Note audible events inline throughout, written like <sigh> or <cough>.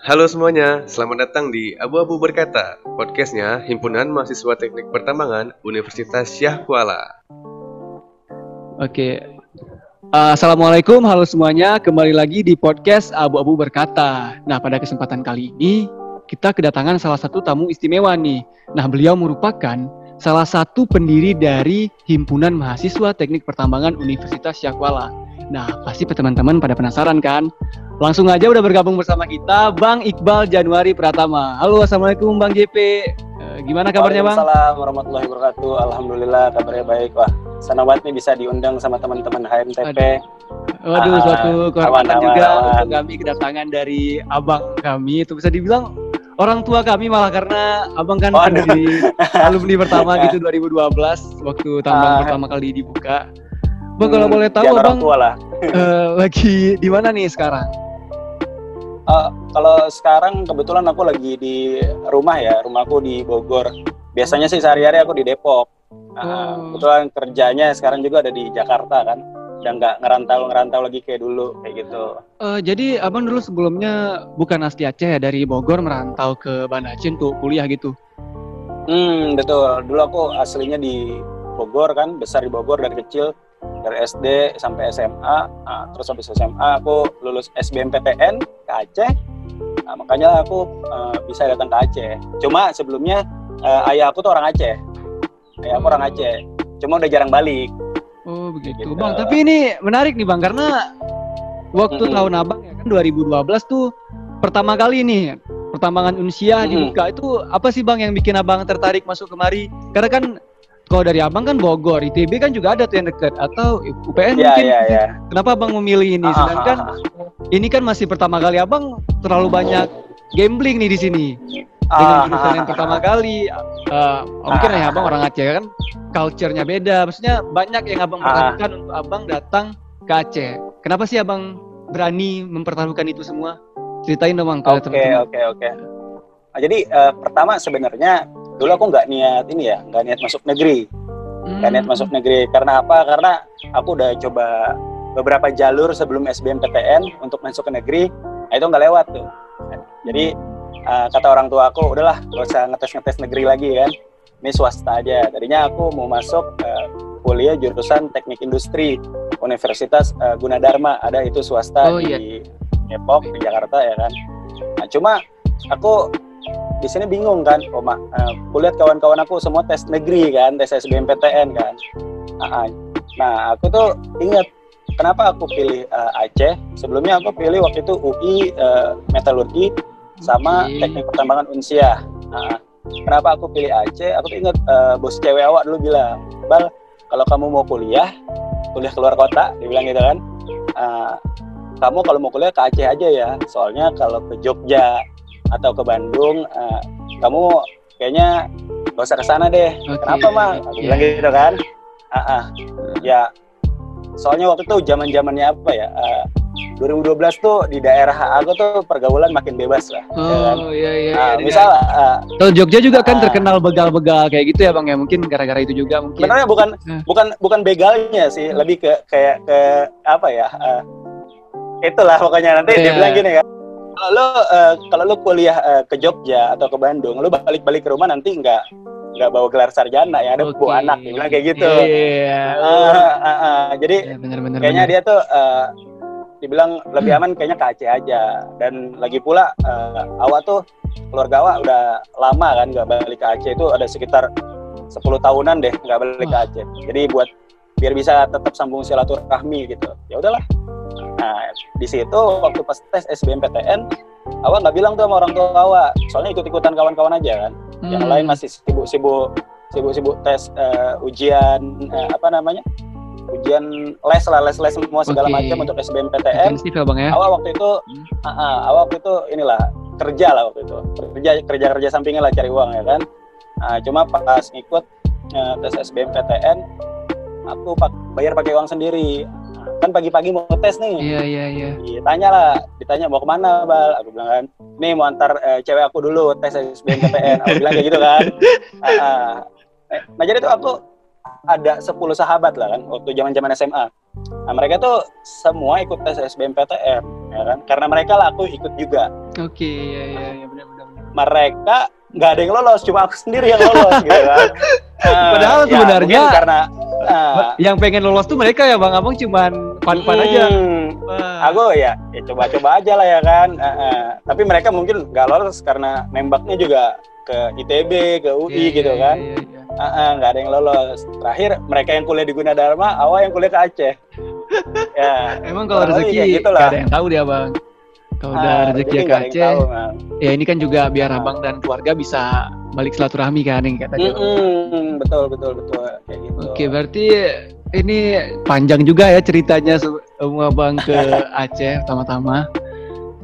Halo semuanya, selamat datang di Abu-Abu Berkata, podcastnya Himpunan Mahasiswa Teknik Pertambangan Universitas Syah Kuala. Oke, Uh, Assalamualaikum, halo semuanya. Kembali lagi di podcast Abu-Abu Berkata. Nah, pada kesempatan kali ini kita kedatangan salah satu tamu istimewa nih. Nah, beliau merupakan salah satu pendiri dari Himpunan Mahasiswa Teknik Pertambangan Universitas Syakwala. Nah, pasti teman-teman pada penasaran kan? Langsung aja udah bergabung bersama kita Bang Iqbal Januari Pratama. Halo, Assalamualaikum Bang JP. Uh, gimana kabarnya Bang? Assalamualaikum warahmatullahi wabarakatuh. Alhamdulillah kabarnya baik. Wah, senang banget nih bisa diundang sama teman-teman HMTP. Waduh, uh, suatu kehormatan juga awan. untuk kami kedatangan dari abang kami. Itu bisa dibilang orang tua kami malah karena abang kan oh, di <laughs> alumni pertama gitu 2012 waktu tambang uh, pertama kali dibuka. Bang hmm, kalau boleh tahu abang tua lah. uh, <laughs> lagi di mana nih sekarang? Uh, kalau sekarang kebetulan aku lagi di rumah ya, rumahku di Bogor. Biasanya sih sehari-hari aku di Depok. Nah, oh. kebetulan kerjanya sekarang juga ada di Jakarta kan udah nggak ngerantau ngerantau lagi kayak dulu kayak gitu. Uh, jadi abang dulu sebelumnya bukan asli Aceh ya dari Bogor merantau ke Banda Aceh untuk kuliah gitu. Hmm betul. Dulu aku aslinya di Bogor kan besar di Bogor dari kecil dari SD sampai SMA. Nah, terus habis SMA aku lulus SBMPTN ke Aceh. Nah, makanya aku uh, bisa datang ke Aceh. Cuma sebelumnya uh, ayah aku tuh orang Aceh ya aku orang Aceh cuma udah jarang balik oh begitu gitu. bang tapi ini menarik nih bang karena waktu mm -hmm. tahun abang ya kan 2012 tuh pertama kali nih pertambangan unsia mm -hmm. dibuka itu apa sih bang yang bikin abang tertarik masuk kemari karena kan kalau dari abang kan Bogor, ITB kan juga ada tuh yang dekat atau UPN yeah, mungkin. Yeah, yeah. Kenapa abang memilih ini? Ah, Sedangkan ah, ah. ini kan masih pertama kali abang terlalu banyak gambling nih di sini dengan ah, jurusan yang pertama kali uh, mungkin ya abang orang Aceh kan culture-nya beda. Maksudnya banyak yang abang pertaruhkan untuk abang datang ke Aceh. Kenapa sih abang berani mempertaruhkan itu semua? Ceritain dong bang oke oke oke. Nah, jadi uh, pertama sebenarnya dulu aku nggak niat ini ya nggak niat masuk negeri. Nggak hmm. niat masuk negeri. Karena apa? Karena aku udah coba beberapa jalur sebelum SBMPTN untuk masuk ke negeri. Nah itu nggak lewat tuh. Jadi uh, kata orang tua aku udahlah gak usah ngetes ngetes negeri lagi kan. Ini swasta aja. Tadinya aku mau masuk uh, kuliah jurusan teknik industri Universitas uh, Gunadarma. Ada itu swasta oh, iya. di Depok di Jakarta ya kan. Nah, cuma aku di sini bingung kan oh mak uh, kulihat kawan-kawan aku semua tes negeri kan tes SBMPTN kan. Nah, nah aku tuh ingat kenapa aku pilih uh, Aceh. Sebelumnya aku pilih waktu itu UI uh, metalurgi sama okay. teknik pertambangan unsia. Nah, kenapa aku pilih Aceh? Aku tuh inget uh, bos cewek awak dulu bilang, Bal, kalau kamu mau kuliah, kuliah keluar kota, dia bilang gitu kan. Uh, kamu kalau mau kuliah ke Aceh aja ya, soalnya kalau ke Jogja atau ke Bandung, uh, kamu kayaknya gak usah ke sana deh. Okay. Kenapa mah? Aku yeah. bilang gitu kan. Uh, uh, ya, soalnya waktu itu zaman zamannya apa ya? Uh, 2012 tuh di daerah aku tuh pergaulan makin bebas lah. Ya oh ya kan? iya iya. Nah, iya. misal uh, kalau Jogja juga kan uh, terkenal begal-begal kayak gitu ya bang ya mungkin gara-gara itu juga mungkin. Sebenarnya bukan uh. bukan bukan begalnya sih, lebih ke kayak ke apa ya? Uh, itulah pokoknya nanti yeah. dia bilang gini kan. Kalau lo uh, kalau lo kuliah uh, ke Jogja atau ke Bandung, lo balik-balik ke rumah nanti nggak nggak bawa gelar sarjana ya ada okay. bawa anak dia bilang kayak gitu. Iya. Yeah. Uh, uh, uh, jadi yeah, bener, bener, kayaknya bener. dia tuh uh, dibilang lebih aman kayaknya ke Aceh aja. Dan lagi pula uh, awak tuh keluarga awak udah lama kan nggak balik ke Aceh itu ada sekitar 10 tahunan deh nggak balik ke Aceh. Jadi buat biar bisa tetap sambung silaturahmi gitu. Ya udahlah. Nah di situ waktu pas tes SBMPTN awak nggak bilang tuh sama orang tua awak soalnya ikut ikutan kawan-kawan aja kan. Hmm. yang lain masih sibuk-sibuk sibuk-sibuk tes uh, ujian uh, apa namanya ujian les lah les les semua segala okay. macam untuk SBMPTN. Ya, bang ya. Awal waktu itu, hmm. uh, uh, awal waktu itu inilah kerja lah waktu itu kerja kerja kerja sampingnya lah cari uang ya kan. Nah, cuma pas ngikut uh, tes SBMPTN, aku pak bayar pakai uang sendiri. kan pagi-pagi mau tes nih. Iya iya iya. Ditanya lah, ditanya mau ke mana bal? Aku bilang kan, nih mau antar uh, cewek aku dulu tes SBMPTN. aku bilang kayak gitu kan. <laughs> Uh, uh. Nah jadi tuh aku ada 10 sahabat lah kan waktu zaman zaman SMA Nah, mereka tuh semua ikut tes SBMPTN, ya kan? Karena mereka lah aku ikut juga. Oke, okay, ya, ya, ya, benar, benar, Mereka nggak ada yang lolos, cuma aku sendiri yang lolos, gitu kan. Uh, <laughs> Padahal ya, sebenarnya karena uh, yang pengen lolos tuh mereka ya bang abang cuman fun-fun hmm, aja. Wah. Aku ya, ya coba-coba aja lah ya kan. Uh, uh. Tapi mereka mungkin nggak lolos karena nembaknya juga ke ITB, ke UI yeah, gitu yeah, kan. Yeah, yeah, yeah. Uh, uh, nggak ada yang lolos. Terakhir mereka yang kuliah di Gunadarma, awal yang kuliah ke Aceh. <laughs> Ya. Emang kalau rezeki gitu gak ada yang tahu dia bang. Kalau udah ah, rezeki ke Aceh tahu, ya ini kan juga biar ah. abang dan keluarga bisa balik silaturahmi kan yang kata mm -hmm, betul betul betul. Kayak gitu. Oke berarti ini panjang juga ya ceritanya semua bang ke <laughs> Aceh pertama-tama.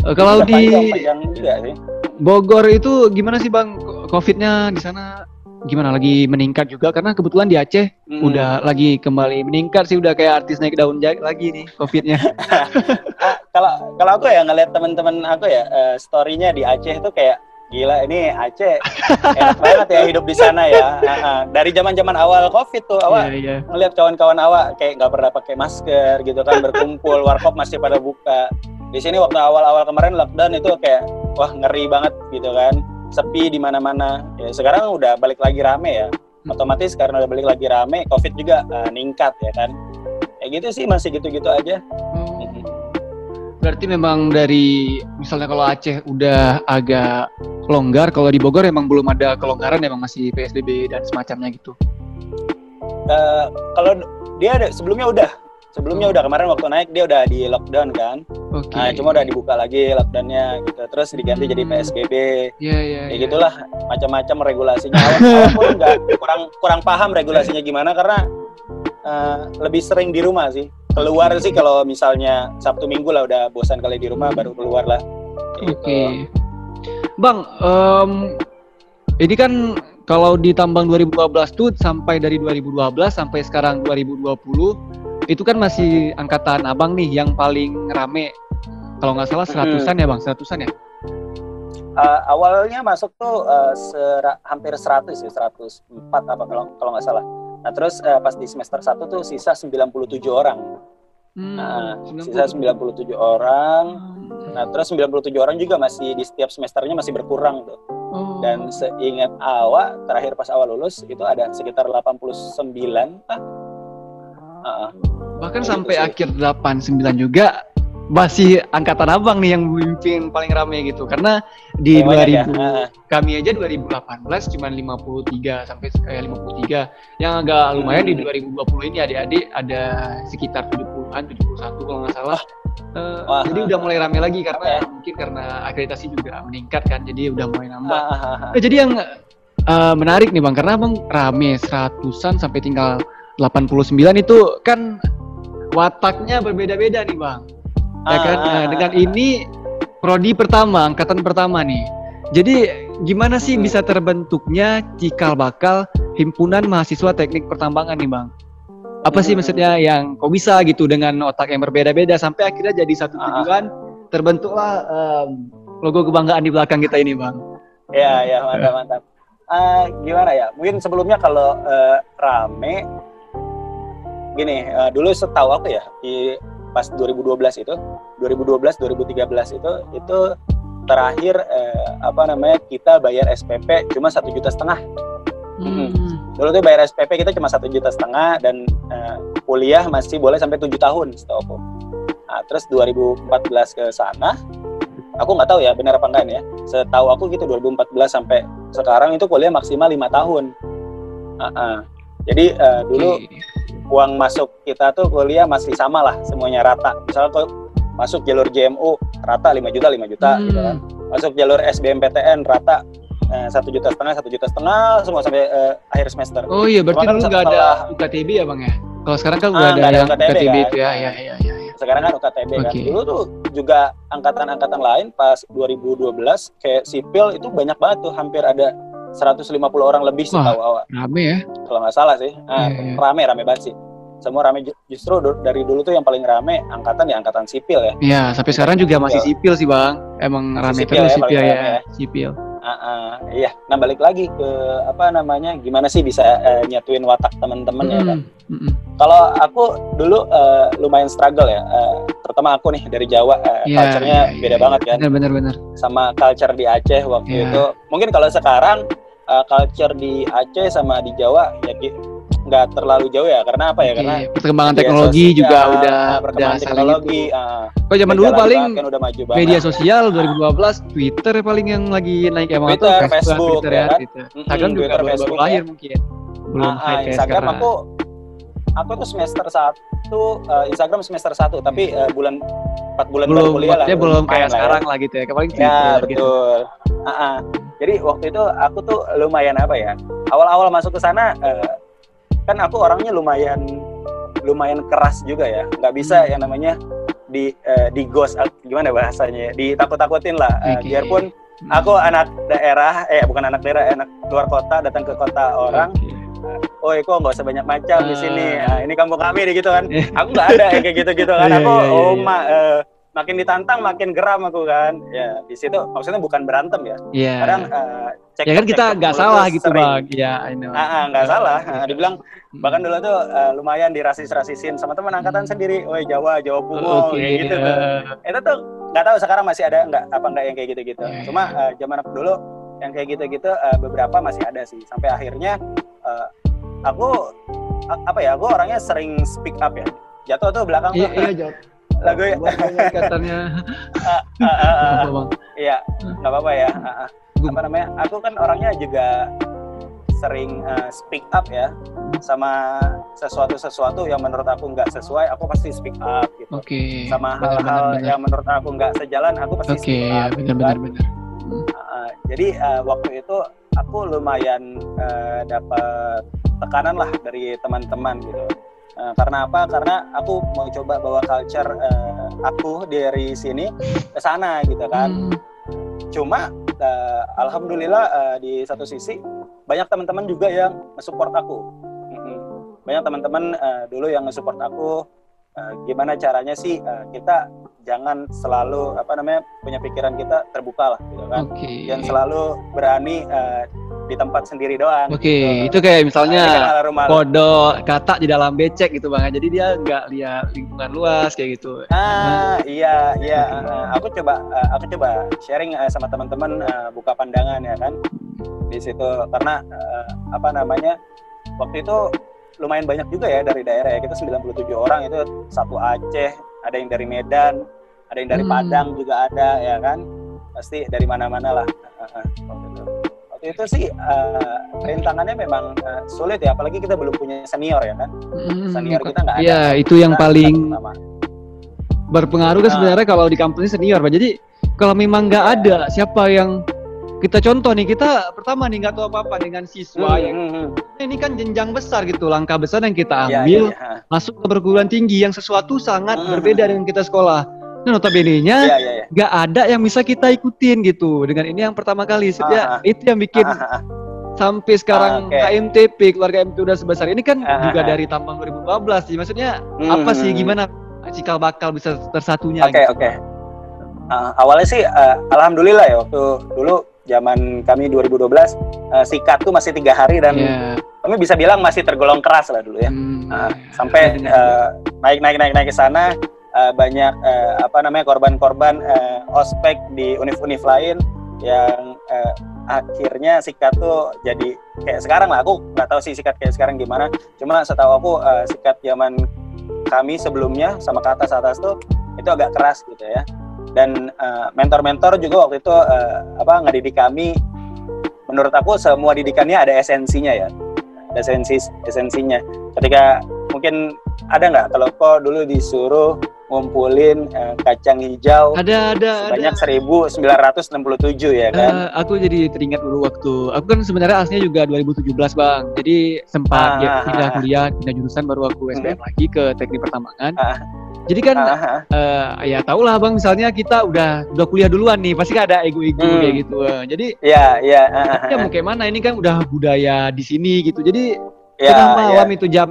Uh, kalau di panjang, panjang Bogor itu gimana sih bang? Covidnya di sana gimana lagi meningkat juga karena kebetulan di Aceh hmm. udah lagi kembali meningkat sih udah kayak artis naik daun lagi nih covidnya. <laughs> Ah, kalau kalau aku ya ngeliat teman-teman aku ya uh, storynya di Aceh itu kayak gila ini Aceh enak <laughs> banget ya hidup di sana ya. Uh, uh, dari zaman-zaman awal covid tuh awal yeah, yeah. ngeliat kawan-kawan awak kayak nggak pernah pakai masker gitu kan berkumpul warkop masih pada buka. Di sini waktu awal-awal kemarin lockdown itu kayak wah ngeri banget gitu kan sepi di mana-mana. Ya sekarang udah balik lagi rame ya. Otomatis karena udah balik lagi rame, Covid juga uh, ningkat ya kan. Ya gitu sih masih gitu-gitu aja. Hmm. Berarti memang dari misalnya kalau Aceh udah agak longgar, kalau di Bogor emang belum ada kelonggaran emang masih PSBB dan semacamnya gitu. Uh, kalau dia ada sebelumnya udah sebelumnya udah kemarin waktu naik dia udah di lockdown kan okay. nah cuma udah dibuka lagi lockdownnya gitu terus diganti hmm. jadi psbb yeah, yeah, ya gitulah macam-macam regulasinya awal pun nggak kurang kurang paham regulasinya gimana karena uh, lebih sering di rumah sih keluar sih kalau misalnya sabtu minggu lah udah bosan kali di rumah baru keluar lah gitu. oke okay. bang um, ini kan kalau di tambang 2012 tuh sampai dari 2012 sampai sekarang 2020 itu kan masih angkatan abang nih yang paling rame. Kalau nggak salah seratusan hmm. ya bang? Seratusan ya? Uh, awalnya masuk tuh uh, sera, hampir 100 ya 104 apa kalau kalau nggak salah. Nah terus uh, pas di semester 1 tuh sisa 97 orang. Hmm, nah 97. sisa 97 orang. Nah terus 97 orang juga masih di setiap semesternya masih berkurang tuh. Oh. dan seingat awal terakhir pas awal lulus itu ada sekitar 89 ah uh, bahkan gitu sampai akhir 89 juga masih angkatan abang nih yang memimpin paling rame gitu karena di oh, 2000 ya? kami aja 2018 cuma 53 sampai kayak 53 yang agak lumayan hmm. di 2020 ini adik-adik ada sekitar 70-an 71 kalau nggak salah uh, Wah. jadi udah mulai rame lagi karena okay. mungkin karena akreditasi juga meningkat kan jadi udah mulai nambah nah, jadi yang uh, menarik nih bang karena abang rame seratusan sampai tinggal 89 itu kan wataknya berbeda-beda nih bang. Ya kan? nah, dengan ini prodi pertama angkatan pertama nih. Jadi gimana sih bisa terbentuknya cikal bakal himpunan mahasiswa teknik pertambangan nih bang? Apa sih maksudnya yang kok bisa gitu dengan otak yang berbeda-beda sampai akhirnya jadi satu tujuan terbentuklah um, logo kebanggaan di belakang kita ini bang. Ya ya mantap mantap. Uh, gimana ya? Mungkin sebelumnya kalau uh, rame gini uh, dulu setahu aku ya di pas 2012 itu 2012 2013 itu itu terakhir eh, apa namanya kita bayar SPP cuma satu juta setengah. Hmm. dulu tuh bayar SPP kita cuma satu juta setengah dan eh, kuliah masih boleh sampai tujuh tahun setahu aku. Nah, terus 2014 ke sana aku nggak tahu ya benar apa enggak ini ya. Setahu aku gitu 2014 sampai sekarang itu kuliah maksimal lima tahun. Uh -uh. jadi uh, dulu okay uang masuk kita tuh kuliah masih sama lah semuanya rata misalnya kok masuk jalur JMU rata 5 juta 5 juta hmm. gitu kan masuk jalur SBMPTN rata eh, satu juta setengah satu juta setengah semua sampai uh, akhir semester oh iya berarti kan dulu nggak ada UKTB ya bang ya kalau sekarang kan udah ah, ada, ada yang UKTB, UKTB kan? itu ya ya ya ya, sekarang kan UKTB okay. kan dulu tuh juga angkatan-angkatan lain pas 2012 kayak sipil itu banyak banget tuh hampir ada 150 orang lebih sih tahu awak. Rame ya? Kalau nggak salah sih. Nah, yeah, yeah. Rame, rame banget sih. Semua rame justru dari dulu tuh yang paling rame angkatan ya angkatan sipil ya. Iya, sampai sekarang juga masih sipil sih bang. Emang masih rame sipil terus ya, sipil ya, ya. Sipil. Uh, uh, iya, nah balik lagi ke apa namanya, gimana sih bisa uh, nyatuin watak teman-teman mm ya kan? Mm kalau aku dulu uh, lumayan struggle ya, uh, terutama aku nih dari Jawa, uh, yeah, culture-nya yeah, beda yeah, banget kan. Benar, Sama culture di Aceh waktu yeah. itu. Mungkin kalau sekarang uh, culture di Aceh sama di Jawa ya nggak terlalu jauh ya karena apa ya okay. karena perkembangan teknologi sosial, juga udah perkembangan udah teknologi gitu. uh, kalau zaman dulu paling kan udah maju banget. media sosial 2012 Twitter paling yang lagi naik emang Twitter, Facebook, Facebook Twitter ya, ya kan? Twitter. Instagram juga Twitter, baru, Facebook, baru lahir ya. mungkin belum uh, uh, Instagram sekarang. aku aku tuh semester satu uh, Instagram semester satu tapi uh, bulan empat bulan belum, baru kuliah lah belum kayak sekarang ya. lah gitu ya paling ya betul gitu. uh, uh. Jadi waktu itu aku tuh lumayan apa ya awal-awal masuk ke sana uh, kan aku orangnya lumayan lumayan keras juga ya. Nggak bisa hmm. yang namanya di uh, di ghost gimana bahasanya ditakut-takutin lah. Uh, okay. biarpun hmm. aku anak daerah eh bukan anak daerah anak luar kota datang ke kota orang okay oh kok nggak usah banyak macam uh, di sini. Nah, ini kampung kami gitu kan. <laughs> Aku nggak ada kayak gitu gitu kan. Iya, aku iya, iya, oh uh, makin ditantang makin geram aku kan. Ya di situ maksudnya bukan berantem ya. Yeah. kadang uh, cek ya kan kita nggak salah gitu bang. Ya ini ah, nggak salah. Nah, <laughs> dibilang bahkan dulu tuh uh, lumayan dirasis-rasisin sama teman angkatan sendiri. Oh Jawa Jawa Bungo okay, kayak gitu tuh. Itu tuh nggak tahu sekarang masih ada nggak apa nggak yang kayak gitu-gitu. Yeah. cuma uh, zaman aku dulu yang kayak gitu-gitu uh, beberapa masih ada sih. Sampai akhirnya uh, aku apa ya aku orangnya sering speak up ya. Jatuh tuh belakang iya, tuh iya jatuh lagu ya. Katanya <laughs> iya nggak apa-apa ya. Apa namanya? Aku kan orangnya juga sering uh, speak up ya. Sama sesuatu sesuatu yang menurut aku nggak sesuai aku pasti speak up gitu. Okay. sama hal-hal yang menurut aku nggak sejalan aku pasti okay, speak up benar, gitu benar, kan. benar. Uh, jadi uh, waktu itu aku lumayan uh, dapat tekanan lah dari teman-teman gitu. Uh, karena apa? Karena aku mau coba bawa culture uh, aku dari sini ke sana gitu kan. Hmm. Cuma uh, alhamdulillah uh, di satu sisi banyak teman-teman juga yang support aku. Banyak teman-teman uh, dulu yang support aku uh, gimana caranya sih uh, kita jangan selalu apa namanya punya pikiran kita terbuka lah gitu kan okay. dan selalu berani uh, di tempat sendiri doang. Oke, okay. gitu. itu kayak misalnya nah, kode kata di dalam becek gitu bang. Jadi dia nggak lihat lingkungan luas kayak gitu. Ah, hmm. iya, iya. Okay. Uh, aku coba, uh, aku coba sharing uh, sama teman-teman uh, buka pandangan ya kan di situ karena uh, apa namanya waktu itu lumayan banyak juga ya dari daerah ya. Kita 97 orang itu satu Aceh ada yang dari Medan ada yang dari hmm. Padang juga ada ya kan? Pasti dari mana-mana lah. Waktu itu sih uh, rintangannya memang uh, sulit ya apalagi kita belum punya senior ya kan? Hmm, senior kita nggak ada. ya itu yang paling berpengaruh kan nah. sebenarnya kalau di kampus senior pak. Jadi kalau memang nggak ada siapa yang kita contoh nih kita pertama nih nggak tahu apa apa dengan siswa hmm, yang hmm, hmm. ini kan jenjang besar gitu langkah besar yang kita iya, ambil ya, ya, ya. masuk ke perguruan tinggi yang sesuatu sangat hmm. berbeda dengan kita sekolah nah notabene-nya iya, iya, nggak ada yang bisa kita ikutin gitu dengan ini yang pertama kali ya itu yang bikin sampai sekarang okay. KMTP keluarga MT udah sebesar ini kan juga dari tahun 2012 sih maksudnya hmm. apa sih gimana cikal bakal bisa tersatunya oke okay, gitu. oke okay. uh, awalnya sih uh, alhamdulillah ya waktu dulu zaman kami 2012 uh, sikat tuh masih tiga hari dan yeah. kami bisa bilang masih tergolong keras lah dulu ya. Hmm. uh, sampai uh, naik naik naik naik ke sana uh, banyak uh, apa namanya korban-korban uh, ospek di univ-univ lain yang uh, akhirnya sikat tuh jadi kayak sekarang lah. Aku nggak tahu sih sikat kayak sekarang gimana. Cuma setahu aku uh, sikat zaman kami sebelumnya sama ke atas atas tuh itu agak keras gitu ya dan uh, mentor-mentor juga waktu itu uh, apa ngedidik kami menurut aku semua didikannya ada esensinya ya. Ada esensi esensinya. Ketika mungkin ada nggak kalau kok dulu disuruh ngumpulin uh, kacang hijau ada ada sebanyak ada. 1967 ya kan? Uh, aku jadi teringat dulu waktu aku kan sebenarnya aslinya juga 2017 bang. Jadi sempat ah, ya, pindah kuliah pindah jurusan baru aku SPM hmm. lagi ke teknik pertambangan. Ah, jadi kan uh, uh, ya tau lah bang misalnya kita udah udah kuliah duluan nih pasti kan ada ego-ego hmm. kayak gitu. Uh. Jadi ya ya ya mau kayak mana ini kan udah budaya di sini gitu. Jadi ya, tengah malam ya. itu jam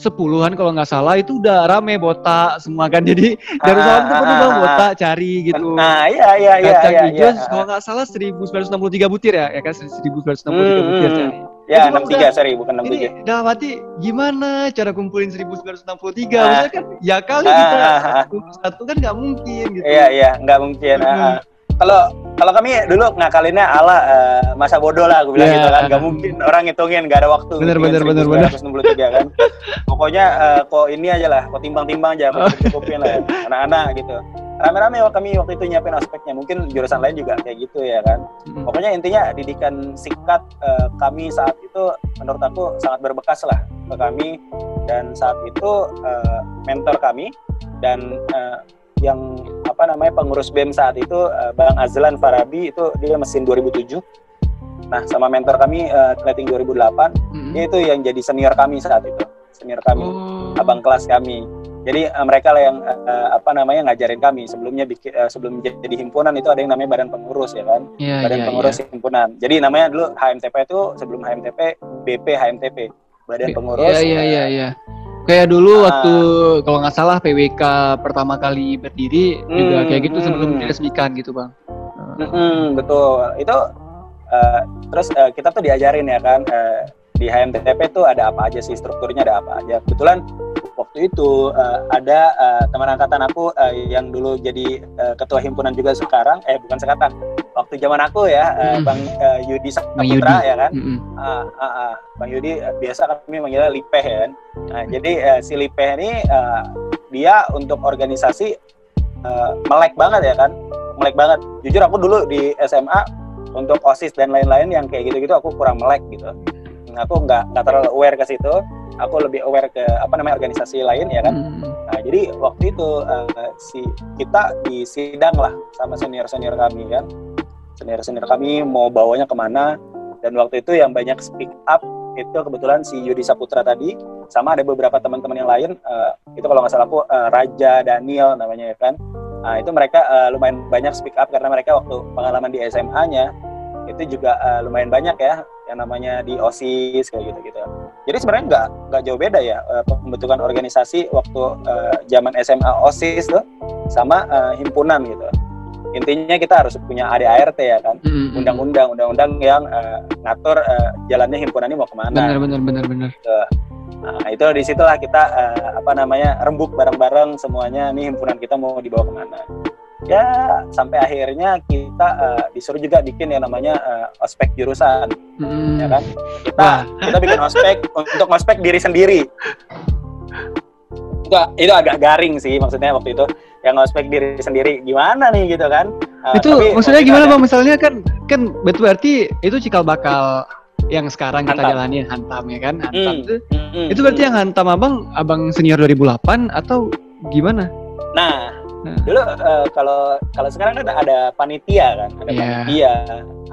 sepuluhan kalau nggak salah itu udah rame botak semua kan <laughs> jadi Darussalam tuh penuh bang botak cari gitu nah iya iya iya kacang iya, hijau iya. kalau nggak salah 1963 butir ya ya kan 1963 Hmm, butir hmm, cari. Ya enam tiga sorry bukan enam tiga dalam hati gimana cara kumpulin 1963 Ah. maksudnya kan ya kali Ah, kita ah, satu kan nggak mungkin gitu iya iya nggak mungkin Hmm. ah. kalau kalau kami dulu ngakalinnya ala eh, masa bodoh lah aku bilang Ya. gitu kan. Nggak mungkin orang ngitungin nggak ada waktu. Bener, bener, bener, 1963 kan. Pokoknya eh, kok ini aja lah kok timbang-timbang aja kok cukupin lah ya. anak-anak gitu. Rame-rame kami waktu itu nyiapin aspeknya. Mungkin jurusan lain juga kayak gitu ya kan. Mm. pokoknya intinya didikan singkat eh, kami saat itu menurut aku sangat berbekas lah ke kami. Dan saat itu eh, mentor kami dan eh, yang apa namanya pengurus BEM saat itu eh, Bang Azlan Farabi itu dia mesin 2007 nah sama mentor kami Kleting 2008 Mm. dia itu yang jadi senior kami saat itu senior kami Oh. abang kelas kami. Jadi eh, mereka lah yang eh, apa namanya ngajarin kami sebelumnya bikin eh, sebelum jadi himpunan itu ada yang namanya badan pengurus ya kan, Iya, badan iya, pengurus iya. himpunan. Jadi namanya dulu HMTP itu sebelum HMTP BP HMTP badan pengurus. Iya iya eh, iya iya. Kayak dulu Ah. waktu kalau nggak salah PWK pertama kali berdiri juga Hmm, kayak gitu sebelum hmm. diresmikan gitu bang. Mm-mm, betul. Itu eh, terus eh, kita tuh diajarin ya kan eh, di HMTP tuh ada apa aja sih strukturnya ada apa aja. Kebetulan waktu itu eh, ada eh, teman angkatan aku eh, yang dulu jadi eh, ketua himpunan juga sekarang eh bukan sekarang waktu zaman aku ya Hmm. Bang eh, Yudi Saputra Yudi. ya kan Mm-mm. Ah, ah, ah. Bang Yudi eh, biasa kami manggilnya Lipeh ya kan. Nah, jadi eh, si Lipeh ini eh, dia untuk organisasi eh, melek banget ya kan, melek banget. Jujur aku dulu di SMA untuk osis dan lain-lain yang kayak gitu-gitu aku kurang melek gitu. Nah, Aku nggak nggak terlalu aware ke situ. Aku lebih aware ke apa namanya organisasi lain ya kan. Mm-mm. Nah, jadi waktu itu eh, si kita di sidang lah sama senior-senior kami kan. Senior-senior kami mau bawanya ke mana dan waktu itu yang banyak speak up itu kebetulan si Yudi Saputra tadi sama ada beberapa teman-teman yang lain eh, itu kalau nggak salah aku eh, Raja Daniel namanya ya kan. Nah, itu mereka eh, lumayan banyak speak up karena mereka waktu pengalaman di SMA-nya itu juga eh, lumayan banyak ya yang namanya di OSIS kayak gitu-gitu. Jadi sebenarnya nggak nggak jauh beda ya eh, pembentukan organisasi waktu eh, zaman SMA OSIS tuh sama eh, himpunan gitu. Intinya kita harus punya ADART ya kan, Mm-mm. undang-undang, undang-undang yang eh, ngatur eh, jalannya himpunan ini mau ke mana. Bener bener bener bener. Nah, itu di situlah kita eh, apa namanya rembuk bareng-bareng semuanya nih himpunan kita mau dibawa ke mana. Ya sampai akhirnya kita eh, disuruh juga bikin yang namanya eh, ospek jurusan, Mm-mm. ya kan? Kita Wah. kita bikin ospek untuk ospek diri sendiri. <laughs> Itu, itu agak garing sih maksudnya waktu itu yang ospek diri sendiri gimana nih gitu kan? Eh, itu tapi maksudnya gimana bang? Misalnya kan kan betul berarti itu cikal bakal yang sekarang kita Hantam. jalanin hantam ya kan? Hantam Hmm, itu hmm, itu berarti hmm. yang hantam abang abang senior 2008 atau gimana? Nah, Nah. dulu eh, kalau kalau sekarang kan ada panitia kan, ada Iya. panitia,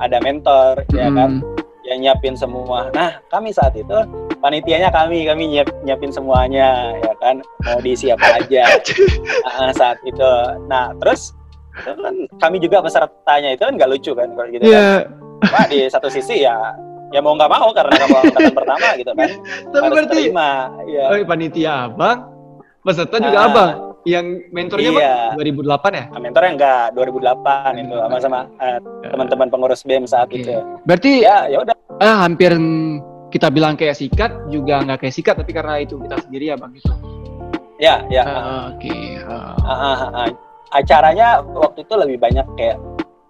ada mentor, ya kan, Mm. Yang nyiapin semua. Nah, kami saat itu panitianya kami, kami nyiap, nyiapin semuanya, ya kan, mau diisi apa aja <laughs> Ah, saat itu. Nah, terus itu kan kami juga pesertanya itu kan nggak lucu kan kalau gitu kan. Iya. Wah, di satu sisi ya ya mau nggak mau karena kamu angkatan <laughs> pertama gitu kan. Tapi Harus berarti terima, ya. oh, panitia abang, peserta juga Ah. abang. Yang mentornya Iya. bang 2008 ya? Nah, mentornya enggak 2008 itu sama-sama eh, teman-teman pengurus BEM saat Oke. itu. Berarti Ya, ya udah. ah, hampir kita bilang kayak sikat juga nggak kayak sikat tapi karena itu kita sendiri ya bang gitu. Ya, ya. Ah, Oke. ah, ah, ah. Acaranya waktu itu lebih banyak kayak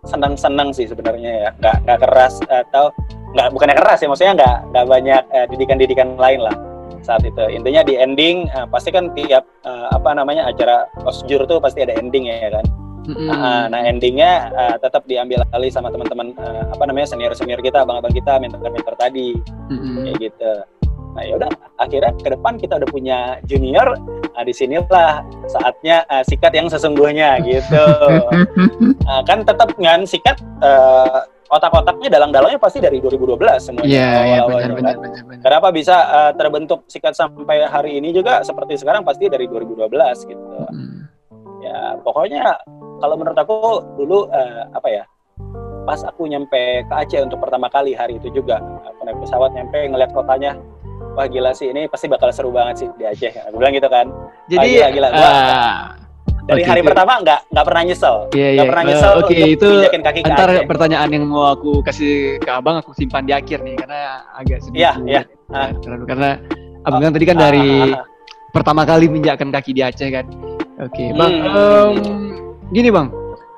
senang-senang sih sebenarnya ya. Nggak nggak keras atau nggak bukannya keras ya maksudnya nggak nggak banyak eh, didikan-didikan lain lah saat itu. Intinya di ending eh, pasti kan tiap eh, apa namanya acara osjur tuh pasti ada ending ya kan. Mm-mm. Nah, nah endingnya eh, tetap diambil alih sama teman-teman eh, apa namanya senior-senior kita, abang-abang kita, mentor-mentor tadi Mm-mm. kayak gitu. Nah ya udah akhirnya ke depan kita udah punya junior. Nah di sinilah saatnya eh, sikat yang sesungguhnya gitu. Nah, <laughs> kan tetap kan sikat eh, otak-otaknya dalang-dalangnya pasti dari 2012 semuanya. Iya, iya benar kan. benar benar benar. Kenapa bisa eh, terbentuk sikat sampai hari ini juga seperti sekarang pasti dari 2012 gitu Mm. ya pokoknya kalau menurut aku dulu eh, apa ya pas aku nyampe ke Aceh untuk pertama kali hari itu juga aku naik pesawat nyampe ngeliat kotanya wah gila sih ini pasti bakal seru banget sih di Aceh. Aku bilang gitu kan. Jadi gila, gila. Gua, uh, dari okay, hari okay. pertama nggak nggak pernah nyesel. Iya, yeah, Nggak yeah. pernah nyesel Uh, Oke, untuk itu kaki ke antar pertanyaan yang mau aku kasih ke Abang aku simpan di akhir nih karena agak sedikit. Iya, iya. Nah, karena- Karena Abang kan tadi kan dari Ah, ah, ah. pertama kali menginjakkan kaki di Aceh kan. Oke, Bang. Hmm. em, gini, Bang.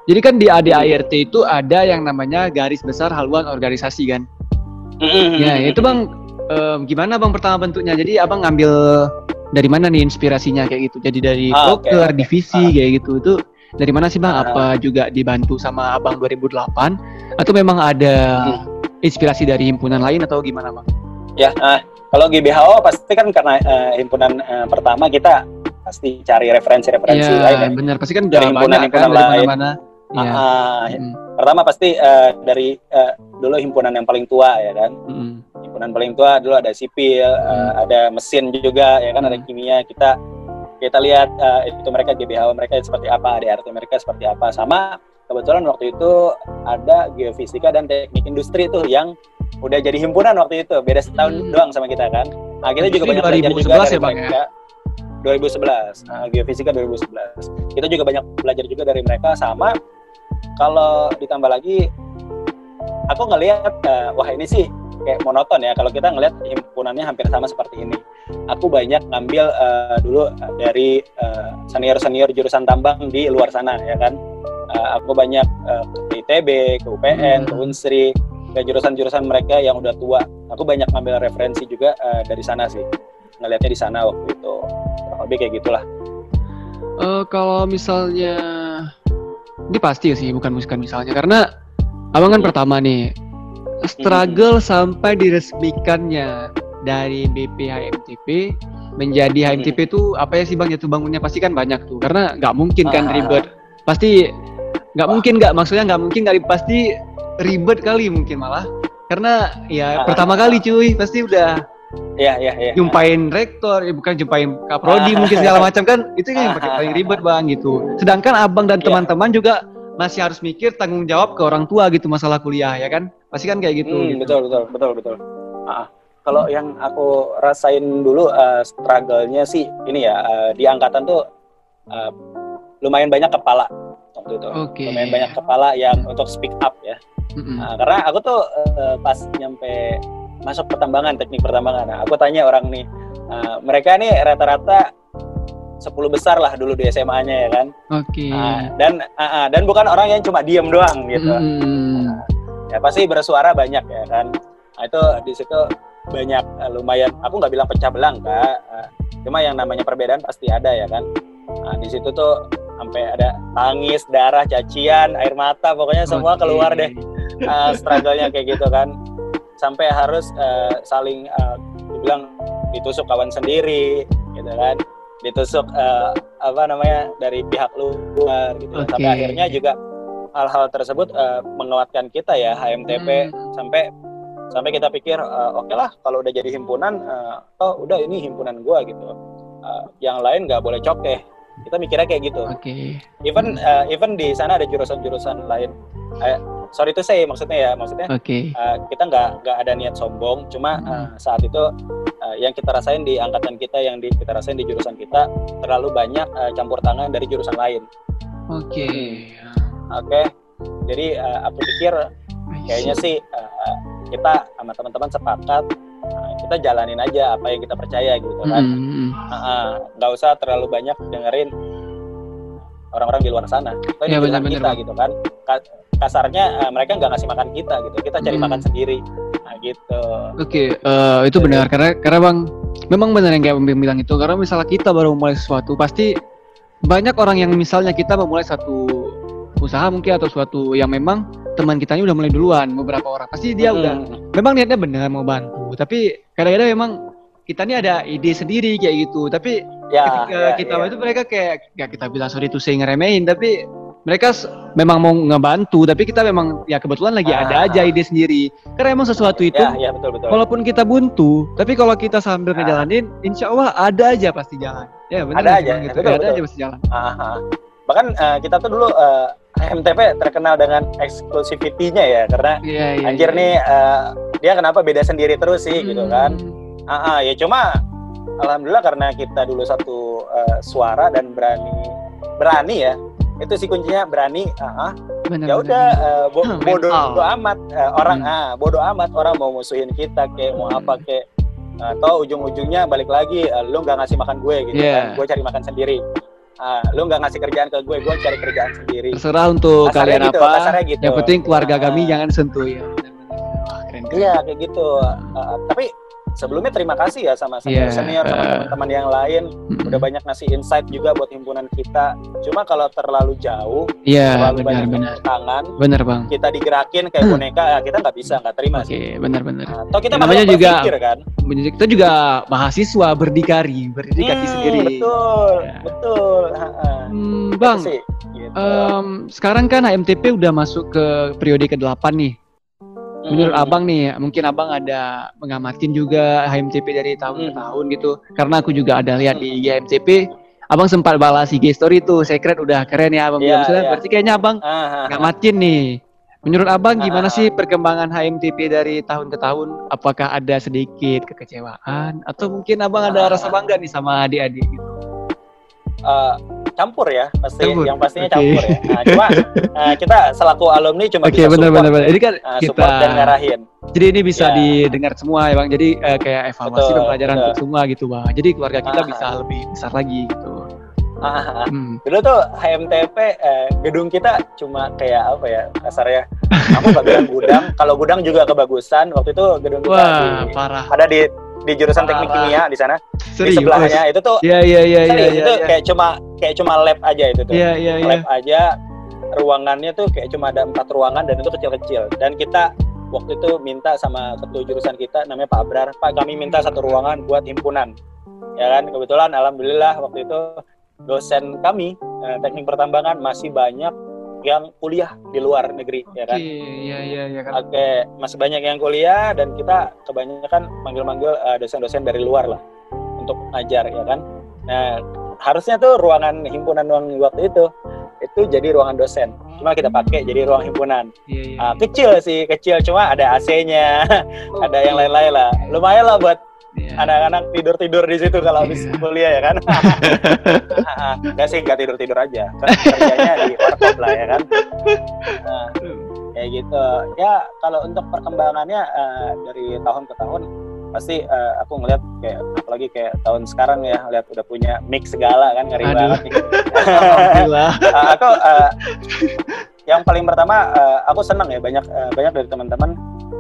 Jadi kan di ADART itu ada yang namanya garis besar haluan organisasi kan. Mm-mm. Ya, itu Bang em, gimana Bang pertama bentuknya? Jadi Abang ngambil dari mana nih inspirasinya kayak gitu? Jadi dari Ah, oke, poker, oke. divisi Ah. kayak gitu. Itu dari mana sih Bang? Ah. Apa juga dibantu sama Abang 2008 atau memang ada Hmm. inspirasi dari himpunan lain atau gimana Bang? Ya, ah, kalau GBHO pasti kan karena eh, himpunan eh, pertama kita pasti cari referensi-referensi lain ya. Benar. Pasti kan Dari banyak kan himpunan-himpunan dari lain. mana-mana. Iya. Ah, Mm, pertama pasti eh, dari eh, dulu himpunan yang paling tua ya kan. mm, Himpunan paling tua dulu ada sipil, Hmm. ada mesin juga ya kan, ada Hmm. kimia. Kita kita lihat eh, itu mereka GBHO mereka seperti apa, ADRT mereka seperti apa. Sama kebetulan waktu itu ada geofisika dan teknik industri tuh yang udah jadi himpunan waktu itu. Beda setahun Hmm. doang sama kita kan. Nah, kita juga banyak belajar 2011 juga dari ya, Bang, ya? mereka. 2011, nah, geofisika 2011. Kita juga banyak belajar juga dari mereka sama kalau ditambah lagi aku ngelihat eh, wah ini sih kayak monoton ya kalau kita ngelihat himpunannya hampir sama seperti ini. Aku banyak ngambil eh, dulu eh, dari senior senior jurusan tambang di luar sana ya kan. Eh, aku banyak eh, ke ITB, ke UPN, ke Hmm. Unsri, ke jurusan-jurusan mereka yang udah tua. Aku banyak ngambil referensi juga eh, dari sana sih. Ngelihatnya di sana waktu itu. Lebih kayak gitulah. Eh, kalau misalnya ini pasti sih bukan bukan misalnya karena abang kan Hmm. pertama nih struggle sampai diresmikannya dari BPHMTP menjadi HMTP itu apa ya sih bang jatuh bangunnya pasti kan banyak tuh karena nggak mungkin kan Ah. ribet pasti nggak mungkin nggak maksudnya nggak mungkin nggak pasti ribet kali mungkin malah karena ya Ah. pertama kali cuy pasti udah Iya, iya, iya. jumpain rektor, ya bukan jumpain kaprodi Ah. mungkin segala macam kan itu yang paling paling ribet bang gitu. Sedangkan abang dan Iya. teman-teman juga masih harus mikir tanggung jawab ke orang tua gitu masalah kuliah ya kan, pasti kan kayak gitu. Hmm, gitu. betul betul betul betul. Ah, kalau yang aku rasain dulu eh, struggle-nya sih ini ya eh, di angkatan tuh eh, lumayan banyak kepala waktu itu. Oke. Lumayan banyak kepala yang untuk speak up ya. Mm-mm. Nah, karena aku tuh eh, pas nyampe masuk pertambangan teknik pertambangan, nah, aku tanya orang nih, eh, mereka nih rata-rata 10 besar lah dulu di SMA-nya ya kan. Oke. Ah, dan ah, ah, dan bukan orang yang cuma diem doang gitu Mm-mm. Ya pasti bersuara banyak ya kan. Nah, itu di situ banyak eh, lumayan aku nggak bilang pecah belang kak. Eh, cuma yang namanya perbedaan pasti ada ya kan. Nah, di situ tuh sampai ada tangis darah cacian air mata pokoknya semua keluar deh. Eh, struggle-nya kayak gitu kan. Sampai harus eh, saling eh, dibilang ditusuk kawan sendiri gitu kan. Ditusuk eh, apa namanya dari pihak luar gitu. Oke. sampai akhirnya juga hal-hal tersebut eh, menguatkan kita ya HMTP Hmm. sampai sampai kita pikir eh, oke lah kalau udah jadi himpunan eh, oh udah ini himpunan gua gitu Eh, yang lain nggak boleh cokeh kita mikirnya kayak gitu Oke. even eh, even di sana ada jurusan-jurusan lain Eh, sorry itu saya maksudnya ya maksudnya Oke. eh, kita nggak nggak ada niat sombong cuma Hmm. eh, saat itu eh, yang kita rasain di angkatan kita yang di, kita rasain di jurusan kita terlalu banyak eh, campur tangan dari jurusan lain Oke. Oke. Jadi eh, aku pikir kayaknya sih eh, kita sama teman-teman sepakat eh, kita jalanin aja apa yang kita percaya gitu kan. Mm-mm. Ah, ah, nggak usah terlalu banyak dengerin orang-orang di luar sana. Atau Ya, jurusan benar-benar, kita gitu kan. Ka- kasarnya eh, mereka nggak ngasih makan kita gitu. Kita cari Hmm. makan sendiri. Nah gitu. Oke, eh, itu benar. Karena karena bang, memang benar yang kayak Bang bilang itu. Karena misalnya kita baru mulai sesuatu pasti banyak orang yang misalnya kita memulai satu usaha mungkin atau suatu yang memang teman kita ini udah mulai duluan beberapa orang pasti dia udah Hmm. memang niatnya benar mau bantu tapi kadang-kadang memang kita ini ada ide sendiri kayak gitu tapi ya, ketika ya, kita ya. itu mereka kayak ya kita bilang sorry itu saya ngeremehin tapi mereka memang mau ngebantu tapi kita memang ya kebetulan lagi ada Ah. aja ide sendiri karena emang sesuatu itu ya, ya betul betul walaupun kita buntu tapi kalau kita sambil Ah. ngejalanin insya Allah ada aja pasti jalan ya benar Ada aja, gitu. betul, ada betul. aja pasti jalan Ah, ah. Bahkan eh, kita tuh dulu eh, HMTP terkenal dengan eksklusivitinya ya karena iya iya anjir iya. nih eh, dia kenapa beda sendiri terus sih gitu Hmm. kan ah, ah, ya cuma alhamdulillah karena kita dulu satu uh, suara dan berani berani ya itu sih kuncinya berani ah, ah. ya udah uh, bo hmm, bodoh bodo amat uh, orang hmm. ah bodoh amat orang mau musuhin kita kayak mau apa kayak atau ujung-ujungnya balik lagi uh, lu nggak ngasih makan gue gitu yeah. kan gue cari makan sendiri uh, lu nggak ngasih kerjaan ke gue gue cari kerjaan sendiri. Terserah untuk kasarnya kalian gitu, apa. gitu. yang penting keluarga uh, kami jangan sentuh ya. Iya kayak gitu. Uh, tapi sebelumnya terima kasih ya sama senior senior yeah. sama teman-teman yang lain. Udah banyak ngasih insight juga buat himpunan kita. Cuma kalau terlalu jauh yeah, terlalu benar, banyak benar. tangan benar bang. kita digerakin kayak boneka ya kita nggak bisa nggak terima okay, sih. benar benar. Nah, atau kita ya, namanya juga kan? kita juga mahasiswa berdikari berdikari hmm, sendiri. betul ya. betul. Hmm, bang sih, gitu. um, sekarang kan HMTP udah masuk ke periode ke-8 nih menurut abang nih mungkin abang ada mengamatin juga HMCP dari tahun hmm. ke tahun gitu. Karena aku juga ada lihat di HMCP abang sempat balas IG story tuh secret udah keren ya abang. Yeah, yeah. berarti kayaknya abang uh, ngamatin nih. Menurut abang gimana sih perkembangan HMTP dari tahun ke tahun? Apakah ada sedikit kekecewaan? Atau mungkin abang ada rasa bangga nih sama adik-adik gitu? Uh, campur ya pasti campur. yang pastinya okay. campur ya nah, cuma uh, <laughs> kita selaku alumni cuma okay, bisa bener, support, bener, bener. Ini kan uh, kita dan ngarahin jadi ini bisa yeah. didengar semua ya bang jadi uh, kayak evaluasi betul, dan pelajaran betul. untuk semua gitu bang jadi keluarga kita uh, bisa lebih besar lagi gitu Ah, hmm. Dulu tuh HMTP eh, gedung kita cuma kayak apa ya kasarnya. Aku gak bilang gudang. <laughs> Kalau gudang juga kebagusan. Waktu itu gedung kita Wah, di, parah. ada di di jurusan teknik kimia di sana Serius? di sebelahnya itu tuh iya iya iya iya itu ya. kayak cuma kayak cuma lab aja itu tuh yeah, yeah, lab yeah. aja ruangannya tuh kayak cuma ada empat ruangan dan itu kecil-kecil dan kita waktu itu minta sama ketua jurusan kita namanya Pak Abrar Pak kami minta satu ruangan buat himpunan ya kan kebetulan alhamdulillah waktu itu dosen kami eh, teknik pertambangan masih banyak yang kuliah di luar negeri ya kan. Iya iya iya kan. Oke, masih banyak yang kuliah dan kita kebanyakan manggil-manggil uh, dosen-dosen dari luar lah untuk ngajar ya kan. Nah, harusnya tuh ruangan himpunan ruang waktu itu itu jadi ruangan dosen. Cuma kita pakai jadi ruang himpunan. Iya, iya, uh, kecil sih, kecil cuma ada AC-nya, oh, <laughs> ada yang lain-lain lah. Lumayan lah buat. Anak-anak tidur tidur di situ kalau habis yeah. kuliah ya kan? <laughs> <laughs> Nggak sih nggak tidur tidur aja kerjanya di warkop lah ya kan? Nah, kayak gitu. Ya kalau untuk perkembangannya uh, dari tahun ke tahun pasti uh, aku ngeliat kayak apalagi kayak tahun sekarang ya lihat udah punya mix segala kan ngeri Aduh. banget nih. uh, <laughs> aku uh, yang paling pertama uh, aku senang ya banyak uh, banyak dari teman-teman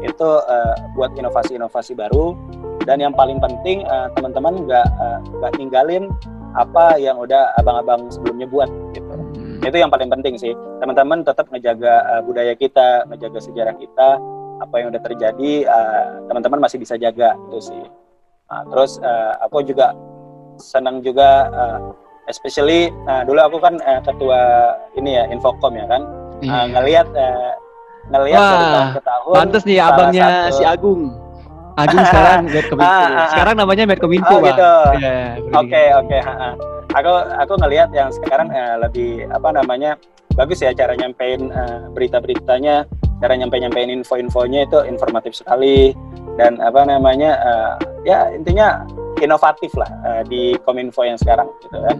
itu uh, buat inovasi-inovasi baru dan yang paling penting uh, teman-teman nggak uh, nggak ninggalin apa yang udah abang-abang sebelumnya buat gitu. Hmm. itu yang paling penting sih. Teman-teman tetap ngejaga uh, budaya kita ngejaga sejarah kita apa yang udah terjadi teman teman-teman masih bisa jaga itu sih. Uh, terus uh, aku juga senang juga uh, especially uh, dulu aku kan uh, ketua ini ya infocom ya kan. Uh, ngelihat uh, ngelihat dari tahun ke tahun pantas nih abangnya satu, si Agung Agung sekarang <laughs> Medcominfo. Ah, ah, ah. Sekarang namanya Medcominfo, oh, gitu. Iya, oke, oke, Aku aku ngelihat yang sekarang uh, lebih apa namanya? bagus ya cara nyampein uh, berita-beritanya, cara nyampe-nyampein info-infonya itu informatif sekali dan apa namanya? Uh, ya intinya inovatif lah uh, di Kominfo yang sekarang gitu kan.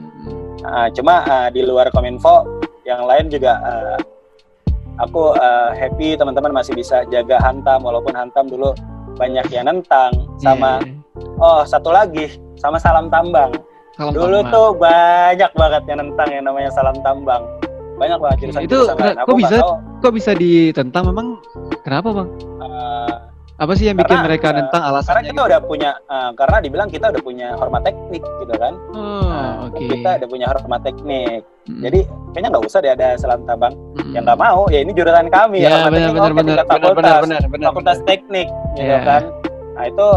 Uh, cuma uh, di luar Kominfo yang lain juga uh, aku uh, happy teman-teman masih bisa jaga hantam walaupun hantam dulu banyak yang nentang sama yeah. oh satu lagi sama salam tambang. Salam dulu tambang. tuh banyak banget yang nentang yang namanya salam tambang. Banyak banget jurusan itu kok bisa kok bisa ditentang memang? Kenapa bang? Uh, apa sih yang bikin karena, mereka uh, nentang alasannya? Karena kita gitu? udah punya, uh, karena dibilang kita udah punya hormat teknik gitu kan. Oh, nah, okay. Kita udah punya hormat teknik. Hmm. Jadi kayaknya nggak usah deh ada selam tabang. Hmm. Yang nggak mau, ya ini jurusan kami. Ya, ya benar, benar, benar, fakultas, benar, benar, benar, fakultas teknik gitu yeah. kan. Nah itu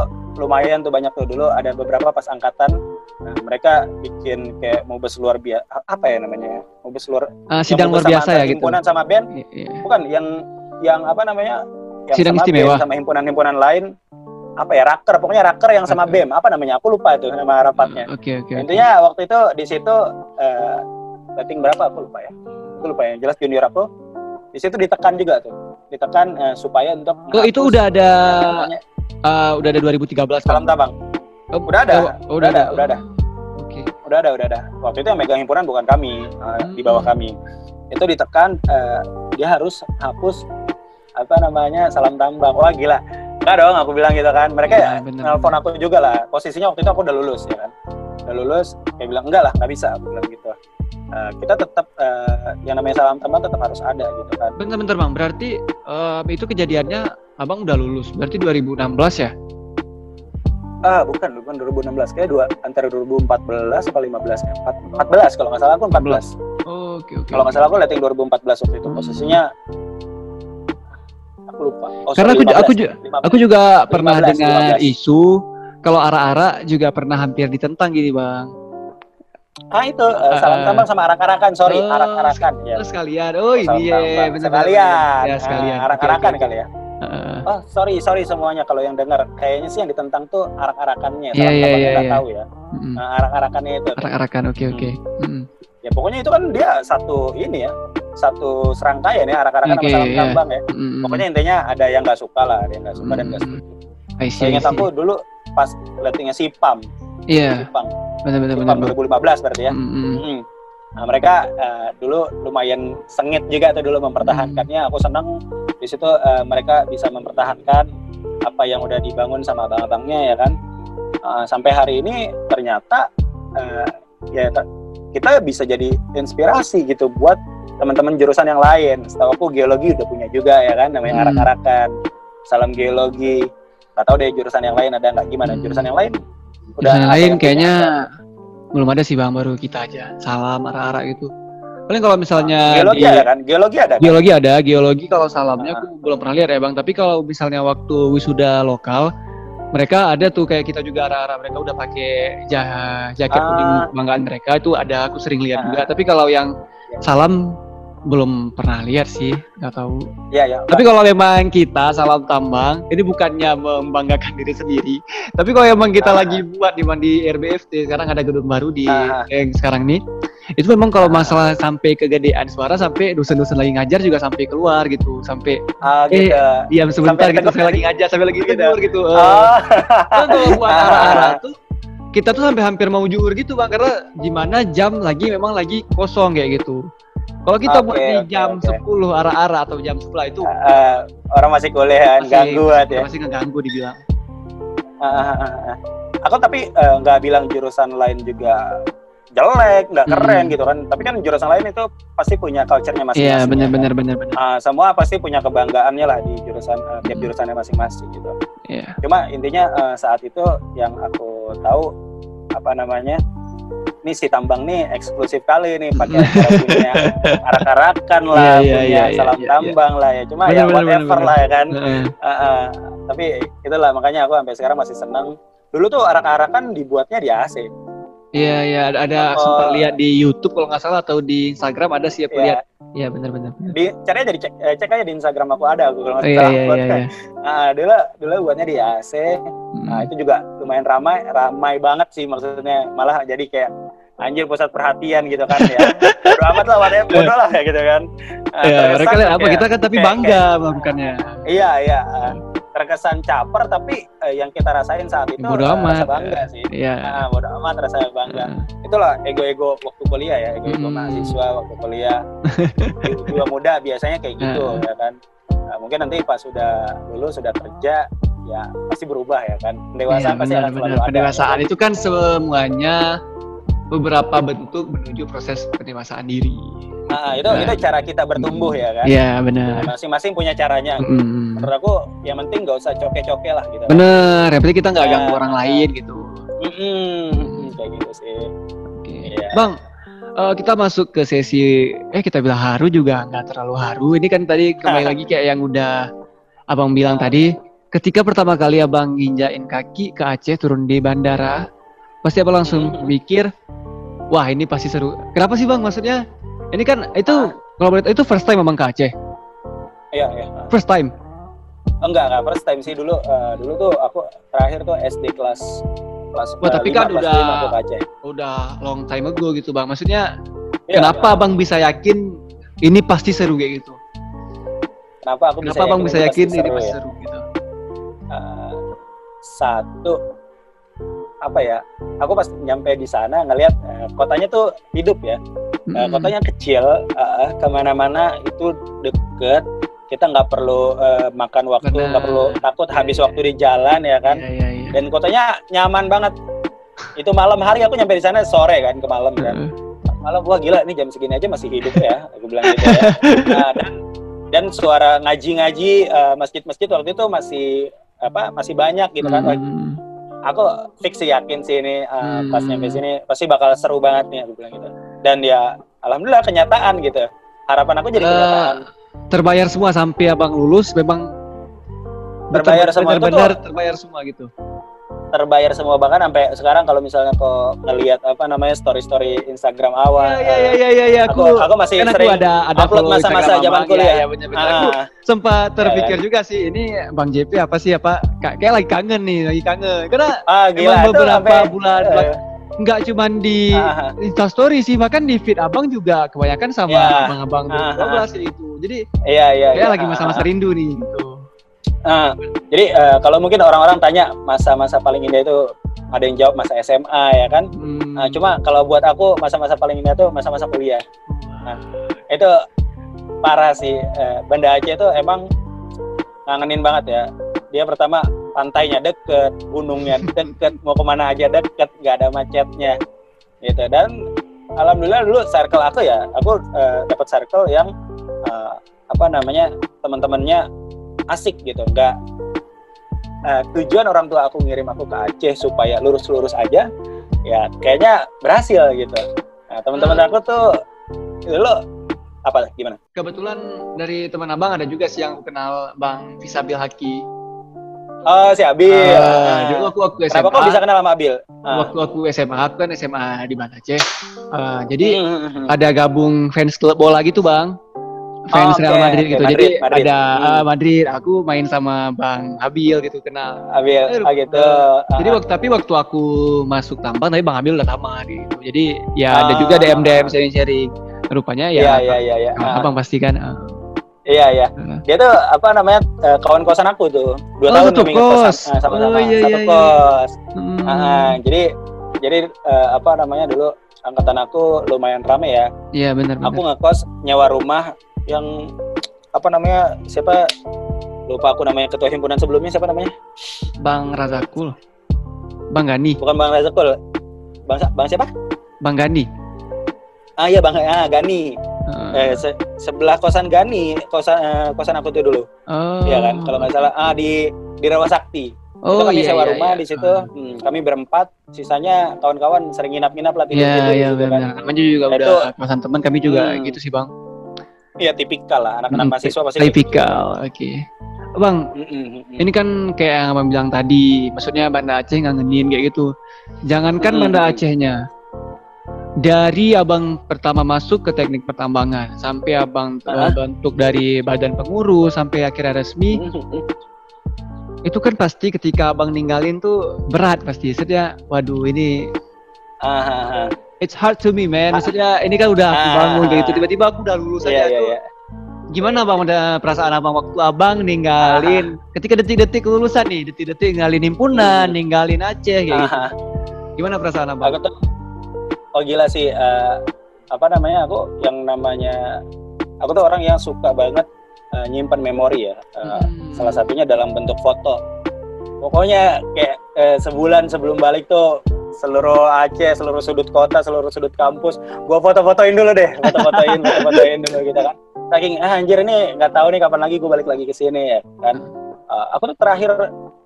lumayan tuh banyak tuh dulu ada beberapa pas angkatan nah, mereka bikin kayak mau luar biasa apa ya namanya mau luar uh, sidang luar biasa ya gitu himpunan sama band yeah. bukan yang yang apa namanya yang sidang sama istimewa BEM, sama himpunan-himpunan lain apa ya raker pokoknya raker yang sama BEM apa namanya aku lupa itu nama rapatnya oke okay, oke okay, intinya okay. waktu itu di situ uh, rating berapa aku lupa ya aku lupa ya jelas junior aku di situ ditekan juga tuh ditekan uh, supaya untuk oh itu udah ada namanya, Uh, udah ada 2013 Salam Tabang. Oh, Udah ada, oh, udah ada, udah ada. Oke. Udah ada, udah ada. Waktu itu yang megang himpunan bukan kami, uh, Hmm. di bawah kami. Itu ditekan, uh, dia harus hapus apa namanya salam tambang. Wah gila. Enggak dong, aku bilang gitu kan. Mereka Iya, ya bener, nelfon aku juga lah. Posisinya waktu itu aku udah lulus ya kan. Udah lulus, kayak bilang enggak lah, nggak bisa. Aku bilang gitu. Uh, kita tetap uh, yang namanya salam tambang tetap harus ada gitu kan. Bentar-bentar bang, berarti eh, itu kejadiannya abang udah lulus, berarti 2016 ya? Ah, bukan, bukan 2016. Kayak dua antara 2014 atau 15 ya. 14 kalau nggak salah aku 14. Oh, Oke oke. Kalau nggak salah aku liatin 2014 waktu itu Hmm. posisinya aku lupa. Oh, Karena sorry, aku ju- aku 15, ju- 15. Aku juga pernah 15, dengar 15. isu kalau ara-ara juga pernah hampir ditentang gini bang. ah itu eh, salam Ah. tambang sama arak-arakan, sorry, Oh, arak-arakan ya. Oh, sekalian. Oh ini ya, bener, sekalian. Ya sekalian. Ah, arak-arakan Oke, oke, kali ya. Heeh. Oh, sorry, sorry semuanya kalau yang dengar. Kayaknya sih yang ditentang tuh arak-arakannya, Iya, iya, iya, nggak iya. tahu ya. Mm-mm. Nah, arak-arakannya itu. Arak-arakan, oke oke. Mm-mm. Ya pokoknya itu kan dia satu ini ya, satu serangkaian ya arak-arakan Oke, sama salam iya. tambang ya. Mm-mm. Pokoknya intinya ada yang nggak suka lah, ada yang nggak suka dan nggak setuju. I see, ingat aku dulu pas lettingnya si PAM, Iya, Jepang, benar-benar Jepang benar. 2015 berarti ya. Mm-mm. Mm. Nah, mereka eh, dulu lumayan sengit juga tuh dulu mempertahankannya. Aku senang di situ eh, mereka bisa mempertahankan apa yang udah dibangun sama abang-abangnya ya kan. Eh, sampai hari ini ternyata eh, ya kita bisa jadi inspirasi gitu buat teman-teman jurusan yang lain. Setahu aku geologi udah punya juga ya kan, namanya Hmm. arak-arakan. Salam geologi. Gak tahu deh jurusan yang lain ada nggak gimana? Hmm. Jurusan yang lain Jurusan yang lain yang punya kayaknya ada. belum ada sih bang, baru kita aja. Salam ara-ara gitu. Paling kalau misalnya geologi di ada kan? Geologi ada kan? geologi ada, geologi kalau salamnya Ah. aku belum pernah lihat ya bang. Tapi kalau misalnya waktu wisuda lokal, mereka ada tuh kayak kita juga ara-ara mereka udah pakai ja- jaket Ah. kuning kebanggaan mereka itu ada aku sering lihat Ah. juga. Tapi kalau yang Ya. salam belum pernah lihat sih, nggak tahu. Iya ya. Tapi kalau memang kita salam tambang, ini bukannya membanggakan diri sendiri. Tapi kalau memang kita Ah. lagi buat di di RBFT, sekarang ada gedung baru di Ah. yang sekarang nih. Itu memang kalau masalah sampai kegedean suara sampai dosen-dosen lagi ngajar juga sampai keluar gitu, sampai Ah, Eh, gitu. diam sebentar Sampai gitu, saya lagi ngajar sampai lagi Gitu. tidur gitu. Eh, Oh. buat Ah. <laughs> arah-arah tuh kita tuh sampai hampir mau juhur gitu bang karena gimana jam lagi memang lagi kosong kayak gitu. Kalau kita buat Oke, di jam oke. 10 arah-arah atau jam 11 itu Eh, orang masih kuliah masih- ganggu ya. Masih ngeganggu dibilang. Ah. Aku tapi nggak bilang jurusan lain juga jelek, nggak keren Hmm. gitu kan. Tapi kan jurusan lain itu pasti punya culture-nya masing-masing. Iya ya benar kan? benar benar benar. Ah, semua pasti punya kebanggaannya lah di jurusan eh, tiap Hmm. jurusannya masing-masing gitu. Iya. Cuma intinya eh, saat itu yang aku tahu apa namanya ini si tambang nih eksklusif kali nih pakai <laughs> punya arak-arakan lah, Iya, iya, punya iya, iya, salam iya, tambang lah ya. Cuma Bener, ya bener, whatever bener, lah ya kan. Heeh. Ah, ah. tapi itulah makanya aku sampai sekarang masih senang. Dulu tuh arak-arakan dibuatnya di AC. Iya iya ada, ada Oh. sempat lihat di YouTube kalau nggak salah atau di Instagram ada sih aku Iya. lihat. Iya benar benar. benar. Di caranya jadi cek, eh, cek aja di Instagram aku ada aku kalau Oh, nggak iya salah iya iya. iya. Nah, dulu dulu buatnya di AC. Hmm. Nah, itu juga lumayan ramai, ramai banget sih maksudnya. Malah jadi kayak anjir pusat perhatian gitu kan ya. <laughs> Bodo amat lah, whatever, bodo lah kayak gitu kan. Nah, Iya, mereka lihat apa kita kan tapi kayak- bangga melakukannya. Iya, iya. Terkesan caper tapi eh, yang kita rasain saat itu Bodo amat. rasa bangga sih. Iya. Nah, bodo amat rasa bangga. Heeh. itulah ego-ego waktu kuliah ya, ego-ego Hmm. mahasiswa waktu kuliah. <laughs> Jiwa muda biasanya kayak gitu Hmm. ya kan. Nah, mungkin nanti pas sudah lulus sudah kerja ya pasti berubah ya kan. Iya Pendewasaan pasti benar akan selalu benar. ada. Pendewasaan itu kan semuanya beberapa bentuk menuju proses pendewasaan diri. Nah, itu Nah. itu cara kita bertumbuh ya kan. Iya Nah, benar. Masing-masing punya caranya. Mm. Menurut aku yang penting nggak usah coke-coke lah gitu. Bener, yang penting kita nggak Ya, ganggu orang lain gitu. Mm-mm, kayak gitu sih. Oke. Iya. Bang, eh, kita masuk ke sesi eh kita bilang haru juga nggak terlalu haru. Ini kan tadi kembali <laughs> lagi kayak yang udah abang bilang tadi. Ketika pertama kali abang nginjain kaki ke Aceh turun di bandara, pasti abang langsung mikir, wah ini pasti seru. Kenapa sih bang? Maksudnya ini kan itu kalau boleh itu first time abang ke Aceh, Iya, iya. first time. Enggak, enggak first time sih dulu. eh, dulu tuh aku terakhir tuh SD kelas kelas Wah, tapi kan kelas udah- lima aku ke Aceh. Udah long time ago gitu bang. Maksudnya Iya, kenapa iya. abang bisa yakin ini pasti seru kayak gitu? Kenapa aku Kenapa bisa ini yakin pasti ini seru pasti ya? seru gitu? Eh, satu apa ya aku pas nyampe di sana ngelihat uh, kotanya tuh hidup ya. Uh, kotanya kecil uh, ke mana-mana itu deket. Kita nggak perlu uh, makan waktu nggak perlu takut habis waktu di jalan ya kan? Ya, ya, ya. dan kotanya nyaman banget. Itu malam hari aku nyampe di sana sore kan ke malam kan. Malam wah gila ini jam segini aja masih hidup ya aku bilang gitu ya. Nah, dan dan suara ngaji-ngaji uh, masjid-masjid waktu itu masih apa masih banyak gitu kan. Hmm. Aku fix sih yakin sih ini uh, hmm. pas nyampe sini pasti bakal seru banget nih aku bilang gitu. Dan ya alhamdulillah kenyataan gitu. Harapan aku jadi uh, kenyataan. terbayar semua sampai abang lulus memang terbayar semua benar terbayar semua gitu terbayar semua bahkan sampai sekarang kalau misalnya kok ngelihat apa namanya story story Instagram awal ya ya ya ya, ya aku, aku, aku masih kan sering aku ada ada upload masa-masa zaman kuliah. Ya, ya bener -bener. Ah. sempat terpikir ya, kan? juga sih ini Bang JP apa sih apa? Kayak lagi kangen nih lagi kangen. Karena ah, gila, emang beberapa sampai, bulan uh, nggak cuma di uh, Insta Story sih bahkan di feed abang juga kebanyakan sama ya, abang-abang uh, uh, itu. Jadi iya iya kayak ya, lagi masa-masa rindu nih gitu Nah, jadi uh, kalau mungkin orang-orang tanya masa-masa paling indah itu ada yang jawab masa SMA ya kan. Hmm. Nah, cuma kalau buat aku masa-masa paling indah itu masa-masa kuliah. Nah, itu parah sih. Uh, Banda Aceh itu emang ngangenin banget ya. Dia pertama pantainya deket, gunungnya deket, mau ke mana aja deket, nggak ada macetnya, gitu. Dan alhamdulillah dulu circle aku ya, aku uh, dapat circle yang uh, apa namanya teman-temannya asik gitu nggak uh, tujuan orang tua aku ngirim aku ke Aceh supaya lurus-lurus aja ya kayaknya berhasil gitu nah teman-teman aku tuh lo apa gimana kebetulan dari teman abang ada juga sih yang kenal bang Fisabil Haki Oh si Abil. Uh, dulu aku waktu SMA. Kenapa kok bisa kenal sama Abil? Uh. Waktu aku SMA, aku kan SMA di Banda Aceh. Uh, jadi hmm, hmm, hmm. ada gabung fans klub bola gitu bang fans oh, okay. Real Madrid gitu. Madrid, Jadi Madrid. ada uh, Madrid, aku main sama Bang Abil gitu kenal. Abil, eh, ah, gitu. Uh, jadi waktu tapi waktu aku masuk tambang tapi Bang Abil udah lama gitu. Jadi ya uh, ada ah. juga DM DM sharing-sharing. Rupanya ya. Iya iya iya. Uh, abang pasti kan. Uh, Iya iya. Dia tuh apa namanya uh, kawan kosan aku tuh. Dua oh, tahun satu kos. Kosan, sama-sama oh, iya, satu iya, kos. Hmm. Uh, jadi jadi uh, apa namanya dulu angkatan aku lumayan rame ya. Iya benar. Aku ngekos nyewa rumah yang apa namanya siapa lupa aku namanya ketua himpunan sebelumnya siapa namanya Bang Razakul Bang Gani bukan Bang Razakul Bang Bang siapa Bang Gani ah iya Bang ah Gani uh. eh, se sebelah kosan Gani kosan eh, kosan aku tuh dulu oh. iya kan kalau nggak salah ah di di Rawa Sakti Oh, itu kami iya, sewa iya, rumah iya. di situ. Uh. Hmm, kami berempat, sisanya kawan-kawan sering nginap-nginap lah tidur Iya, iya, gitu, kan. Namanya juga nah, udah itu, kosan teman kami juga hmm, gitu sih, Bang. Iya tipikal lah anak-anak mahasiswa pasti tipikal. Oke. Okay. Bang, mm -mm. ini kan kayak yang abang bilang tadi, maksudnya Banda Aceh ngangenin kayak gitu. Jangankan mm -hmm. Banda Acehnya, dari abang pertama masuk ke teknik pertambangan sampai abang terbentuk dari badan pengurus sampai akhirnya resmi, -hmm. itu kan pasti ketika abang ninggalin tuh berat pasti. Sedia, waduh ini. Ah, it's hard to me man. Maksudnya ini kan udah aku bangun kayak gitu. Tiba-tiba aku udah lulus yeah, aja yeah, tuh. yeah. gimana bang ada perasaan abang waktu abang ninggalin? Ketika detik-detik kelulusan nih detik-detik ninggalin himpunan hmm. ninggalin Aceh kayak gitu. Gimana perasaan abang? Aku tuh oh gila sih uh, apa namanya aku yang namanya aku tuh orang yang suka banget uh, nyimpan memori ya. Uh, hmm. salah satunya dalam bentuk foto. Pokoknya kayak uh, sebulan sebelum balik tuh seluruh Aceh, seluruh sudut kota, seluruh sudut kampus. Gua foto-fotoin dulu deh, foto-fotoin, <laughs> foto-fotoin dulu gitu kan. Saking ah anjir ini nggak tahu nih kapan lagi gue balik lagi ke sini ya kan. Uh, aku tuh terakhir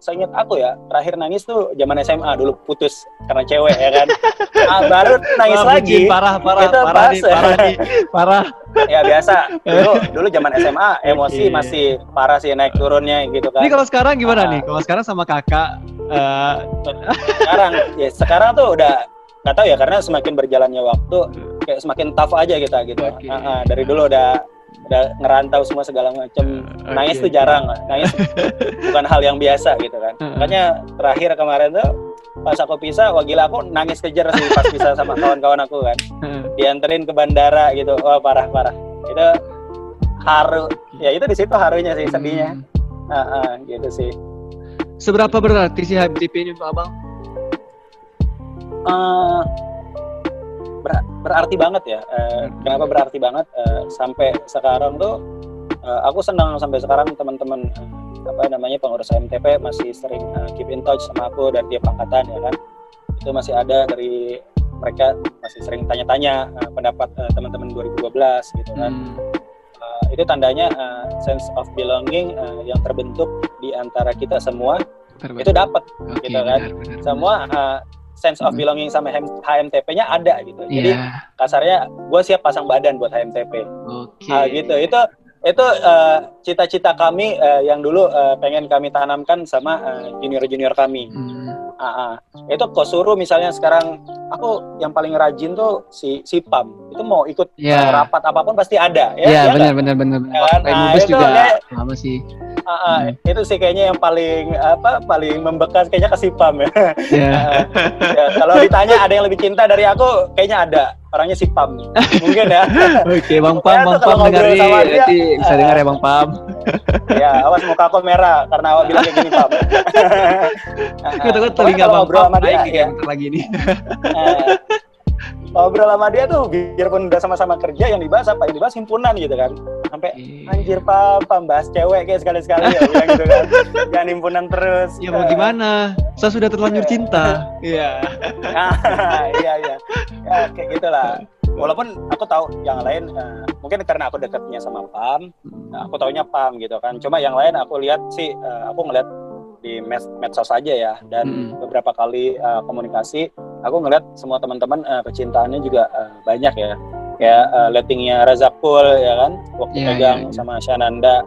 seingat aku ya, terakhir nangis tuh zaman SMA dulu putus karena cewek ya kan. <laughs> Ah, baru nangis Wah, lagi. Parah, parah, itu parah, pas, nih, parah, nih, <laughs> parah. ya biasa. Dulu <laughs> dulu zaman SMA emosi okay. masih parah sih naik turunnya gitu kan. Ini kalau sekarang gimana uh, nih? Kalau sekarang sama kakak uh... sekarang ya sekarang tuh udah nggak tahu ya karena semakin berjalannya waktu kayak semakin tough aja kita gitu. Okay. Uh, uh, dari dulu udah udah ngerantau semua segala macam uh, nangis tuh jarang nangis bukan hal yang biasa gitu kan. Makanya terakhir kemarin tuh pas aku pisah wah gila aku nangis kejar sih pas pisah sama kawan-kawan aku kan. Dianterin ke bandara gitu. Wah parah parah. Itu haru. Ya itu di situ harunya sih sedihnya. Uh, uh, gitu sih. Seberapa berarti sih HMTP ini untuk abang? Uh, ber berarti banget ya. Uh, kenapa berarti banget? Uh, sampai sekarang tuh uh, aku senang sampai sekarang teman-teman uh, apa namanya pengurus MTP masih sering uh, keep in touch sama aku dari tiap angkatan ya kan. Itu masih ada dari mereka masih sering tanya-tanya uh, pendapat uh, teman-teman 2012 gitu kan. Hmm. Uh, itu tandanya uh, sense of belonging uh, yang terbentuk di antara kita semua itu dapat okay, gitu kan. Benar, benar, semua uh, sense of hmm. belonging sama HMTP-nya ada gitu. Yeah. Jadi kasarnya gue siap pasang badan buat HMTP. Okay. Uh, gitu. Itu itu uh, cita-cita kami uh, yang dulu uh, pengen kami tanamkan sama junior-junior uh, kami. Hmm. Uh, uh. Itu kok suruh misalnya sekarang aku yang paling rajin tuh si si Pam itu mau ikut yeah. uh, rapat apa pun pasti ada ya. Iya yeah, benar benar benar. Kan? Nah, itu juga lama sih. Uh, hmm. Itu sih kayaknya yang paling apa paling membekas kayaknya ke si Pam ya. <laughs> Yeah. uh, ya kalau ditanya ada yang lebih cinta dari aku kayaknya ada. Orangnya si Pam mungkin ya. <laughs> Oke okay, bang Pam bang Pam dengerin. nanti bisa dengar ya bang Pam. <laughs> Ya awas muka aku merah karena awak bilang kayak gini Pam. Kita kan telinga bang Pam sama dia ya. lagi nih ngobrol sama dia tuh biarpun udah sama-sama kerja yang dibahas apa? Yang dibahas himpunan gitu kan. Sampai yeah. anjir pam bahas cewek kayak sekali-sekali ya bilang gitu kan. <laughs> Jangan himpunan terus. Ya mau gimana? Saya sudah terlanjur iya. cinta. Iya. <laughs> Iya iya. Ya kayak gitulah. Walaupun aku tahu yang lain uh, mungkin karena aku dekatnya sama Pam. Uh, aku taunya Pam gitu kan. Cuma yang lain aku lihat sih uh, aku ngeliat di med medsos saja ya. Dan hmm. beberapa kali uh, komunikasi aku ngeliat semua teman-teman uh, kecintaannya juga uh, banyak ya. Ya uh, lettingnya Razakul ya kan? Waktu yeah, pegang yeah, yeah. sama Shananda.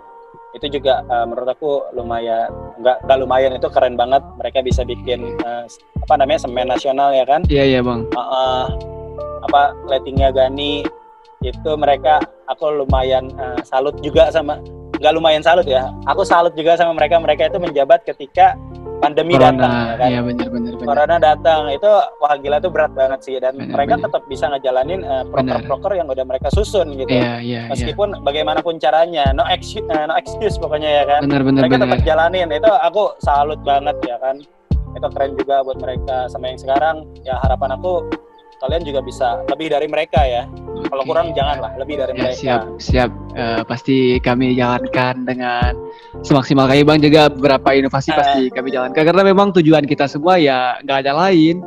Itu juga uh, menurut aku lumayan nggak nggak lumayan. Itu keren banget. Mereka bisa bikin uh, apa namanya semen nasional ya kan? Iya yeah, iya yeah, bang. Uh, uh, apa lettingnya Gani. Itu mereka aku lumayan uh, salut juga sama nggak lumayan salut ya. Aku salut juga sama mereka. Mereka itu menjabat ketika pandemi Corona, datang. Ya kan? Iya benar benar. Corona datang itu wah gila itu berat banget sih dan bener, mereka bener. tetap bisa ngejalanin uh, proker-proker yang udah mereka susun gitu. Iya, iya, iya. Meskipun iya. bagaimanapun caranya, no excuse, uh, no excuse pokoknya ya kan. Bener, bener, mereka bener. tetap jalanin itu aku salut banget ya kan. Itu keren juga buat mereka sama yang sekarang. Ya harapan aku kalian juga bisa lebih dari mereka ya. Kalau kurang janganlah lebih dari ya, mereka. Siap, siap. Uh, pasti kami jalankan dengan semaksimal kami bang juga beberapa inovasi uh, pasti kami jalankan karena memang tujuan kita semua ya nggak ada lain.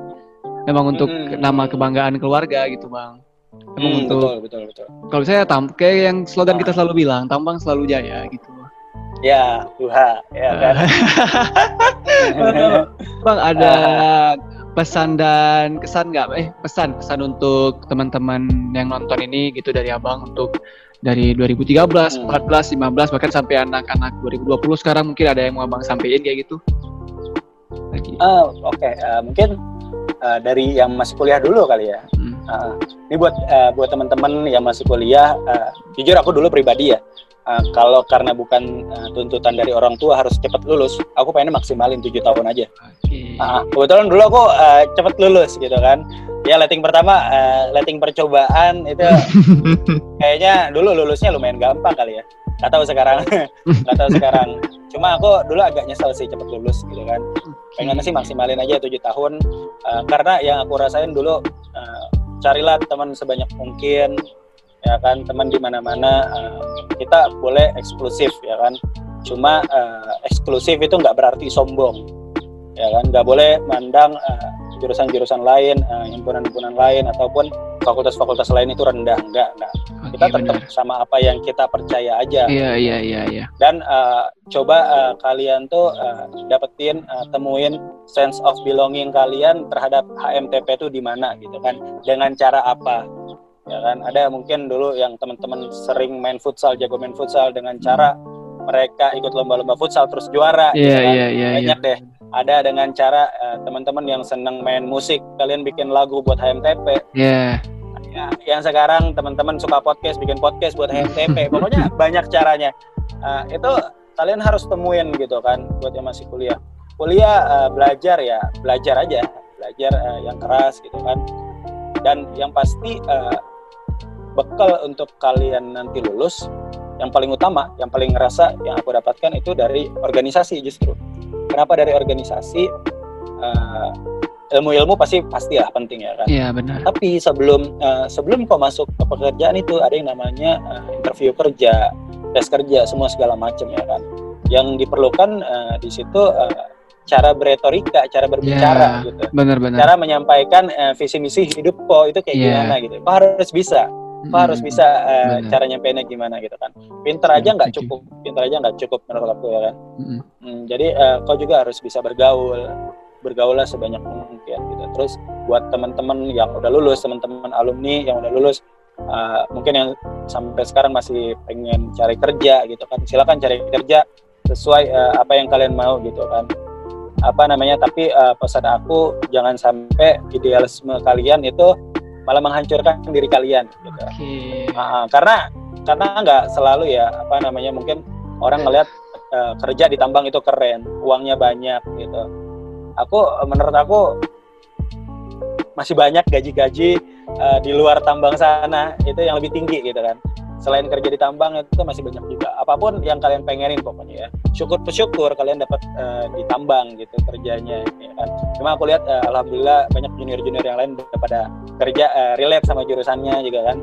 Memang untuk hmm, nama kebanggaan keluarga gitu bang. Memang hmm, untuk betul, betul, betul. Kalau saya tam kayak yang slogan kita selalu bilang, tambang selalu jaya gitu. Ya, Tuhan, ya kan. <laughs> bang ada <laughs> pesan dan kesan nggak eh pesan pesan untuk teman-teman yang nonton ini gitu dari abang untuk dari 2013, hmm. 14, 15 bahkan sampai anak-anak 2020 sekarang mungkin ada yang mau abang sampaikan kayak gitu. Lagi. Uh, Oke, okay. uh, mungkin uh, dari yang masih kuliah dulu kali ya. Hmm. Uh, ini buat uh, buat teman-teman yang masih kuliah, uh, jujur aku dulu pribadi ya uh, kalau karena bukan uh, tuntutan dari orang tua harus cepat lulus, aku pengen maksimalin tujuh tahun aja. Okay. Uh, kebetulan dulu aku uh, cepat lulus gitu kan. Ya letting pertama, uh, letting percobaan itu <laughs> kayaknya dulu lulusnya lumayan gampang kali ya. Gak tahu sekarang, <laughs> gak tahu sekarang. Cuma aku dulu agak nyesel sih cepat lulus gitu kan. Pengen sih maksimalin aja tujuh tahun, uh, karena yang aku rasain dulu uh, carilah teman sebanyak mungkin ya kan teman di mana-mana uh, kita boleh eksklusif ya kan. Cuma uh, eksklusif itu nggak berarti sombong ya kan. Nggak boleh mandang uh, jurusan-jurusan lain himpunan-himpunan uh, lain ataupun fakultas-fakultas lain itu rendah. Enggak enggak okay, kita tetap bener. sama apa yang kita percaya aja. Iya iya iya iya. Dan uh, coba uh, kalian tuh uh, dapetin uh, temuin sense of belonging kalian terhadap HMTP itu di mana gitu kan. Dengan cara apa ya kan? Ada mungkin dulu yang teman-teman sering main futsal jago main futsal dengan cara mereka ikut lomba-lomba futsal terus juara yeah, gitu kan. yeah, yeah, banyak yeah. deh. Ada dengan cara uh, teman-teman yang seneng main musik kalian bikin lagu buat HMTP yeah. ya, yang sekarang teman-teman suka podcast bikin podcast buat HMTP pokoknya banyak caranya. Uh, itu kalian harus temuin gitu kan buat yang masih kuliah. Kuliah uh, belajar ya belajar aja. Belajar uh, yang keras gitu kan. Dan yang pasti uh, bekal untuk kalian nanti lulus yang paling utama yang paling ngerasa yang aku dapatkan itu dari organisasi justru kenapa dari organisasi uh, ilmu-ilmu pasti pasti lah penting ya kan. Iya benar. Tapi sebelum uh, sebelum kau masuk ke pekerjaan itu ada yang namanya uh, interview kerja, tes kerja, semua segala macam ya kan. Yang diperlukan uh, di situ uh, cara beretorika, cara berbicara ya, gitu. Benar-benar. Cara menyampaikan uh, visi misi hidup kok itu kayak yeah. gimana gitu. Kau harus bisa. Kau harus bisa uh, cara nyampeinnya gimana gitu kan. Pinter aja nggak cukup, pinter aja nggak cukup menurut aku ya kan. Mm hmm, jadi uh, kau juga harus bisa bergaul, bergaul lah sebanyak mungkin gitu. Terus buat teman-teman yang udah lulus, teman-teman alumni yang udah lulus, uh, mungkin yang sampai sekarang masih pengen cari kerja gitu kan, silakan cari kerja sesuai uh, apa yang kalian mau gitu kan. Apa namanya? Tapi uh, pesan aku jangan sampai idealisme kalian itu malah menghancurkan diri kalian gitu. Okay. Uh, karena karena nggak selalu ya apa namanya mungkin orang ngelihat uh, kerja di tambang itu keren, uangnya banyak gitu. Aku menurut aku masih banyak gaji-gaji uh, di luar tambang sana itu yang lebih tinggi gitu kan. Selain kerja di tambang itu masih banyak juga. Apa pun yang kalian pengenin pokoknya ya. Syukur bersyukur kalian dapat uh, di tambang gitu kerjanya ya kan. Cuma aku lihat uh, alhamdulillah banyak junior-junior yang lain pada kerja uh, relate sama jurusannya juga kan.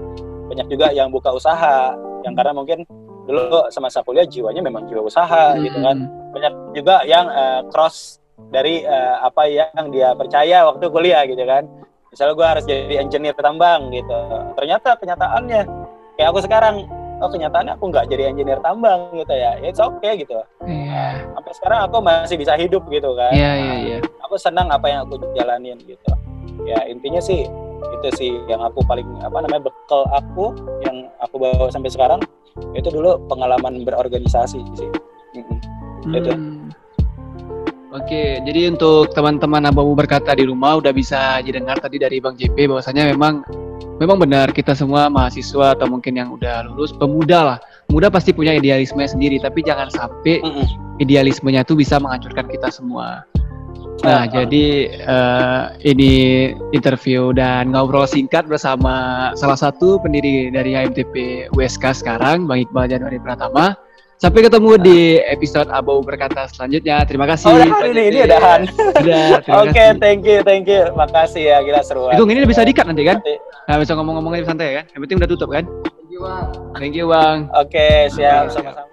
Banyak juga yang buka usaha yang karena mungkin dulu semasa kuliah jiwanya memang jiwa usaha hmm. gitu kan. Banyak juga yang uh, cross dari uh, apa yang dia percaya waktu kuliah gitu kan. Misalnya gue harus jadi engineer tambang gitu. Ternyata kenyataannya kayak aku sekarang oh kenyataannya aku nggak jadi engineer tambang gitu ya. It's okay gitu. Yeah. sampai sekarang aku masih bisa hidup gitu kan. Yeah, yeah, yeah. aku senang apa yang aku jalanin gitu. Ya intinya sih itu sih yang aku paling apa namanya bekal aku yang aku bawa sampai sekarang itu dulu pengalaman berorganisasi sih mm -hmm. itu Oke, jadi untuk teman-teman abu berkata di rumah udah bisa didengar tadi dari Bang JP bahwasanya memang memang benar kita semua mahasiswa atau mungkin yang udah lulus pemuda lah. Muda pasti punya idealisme sendiri, tapi jangan sampai idealismenya itu bisa menghancurkan kita semua. Nah, uh, jadi uh, ini interview dan ngobrol singkat bersama salah satu pendiri dari HMTP USK sekarang, Bang Iqbal Januari Pratama. Sampai ketemu di episode Abau berkata selanjutnya. Terima kasih. Oh, udah ini, ini udahan. Udah. <laughs> Oke, okay, thank you, thank you. Makasih ya, gila seru. Itu ini bisa dikat nanti kan? Nah, bisa ngomong-ngomongnya santai kan? Yang penting udah tutup kan? Thank you, Bang. Thank you, Bang. Oke, okay, siap. Sama-sama.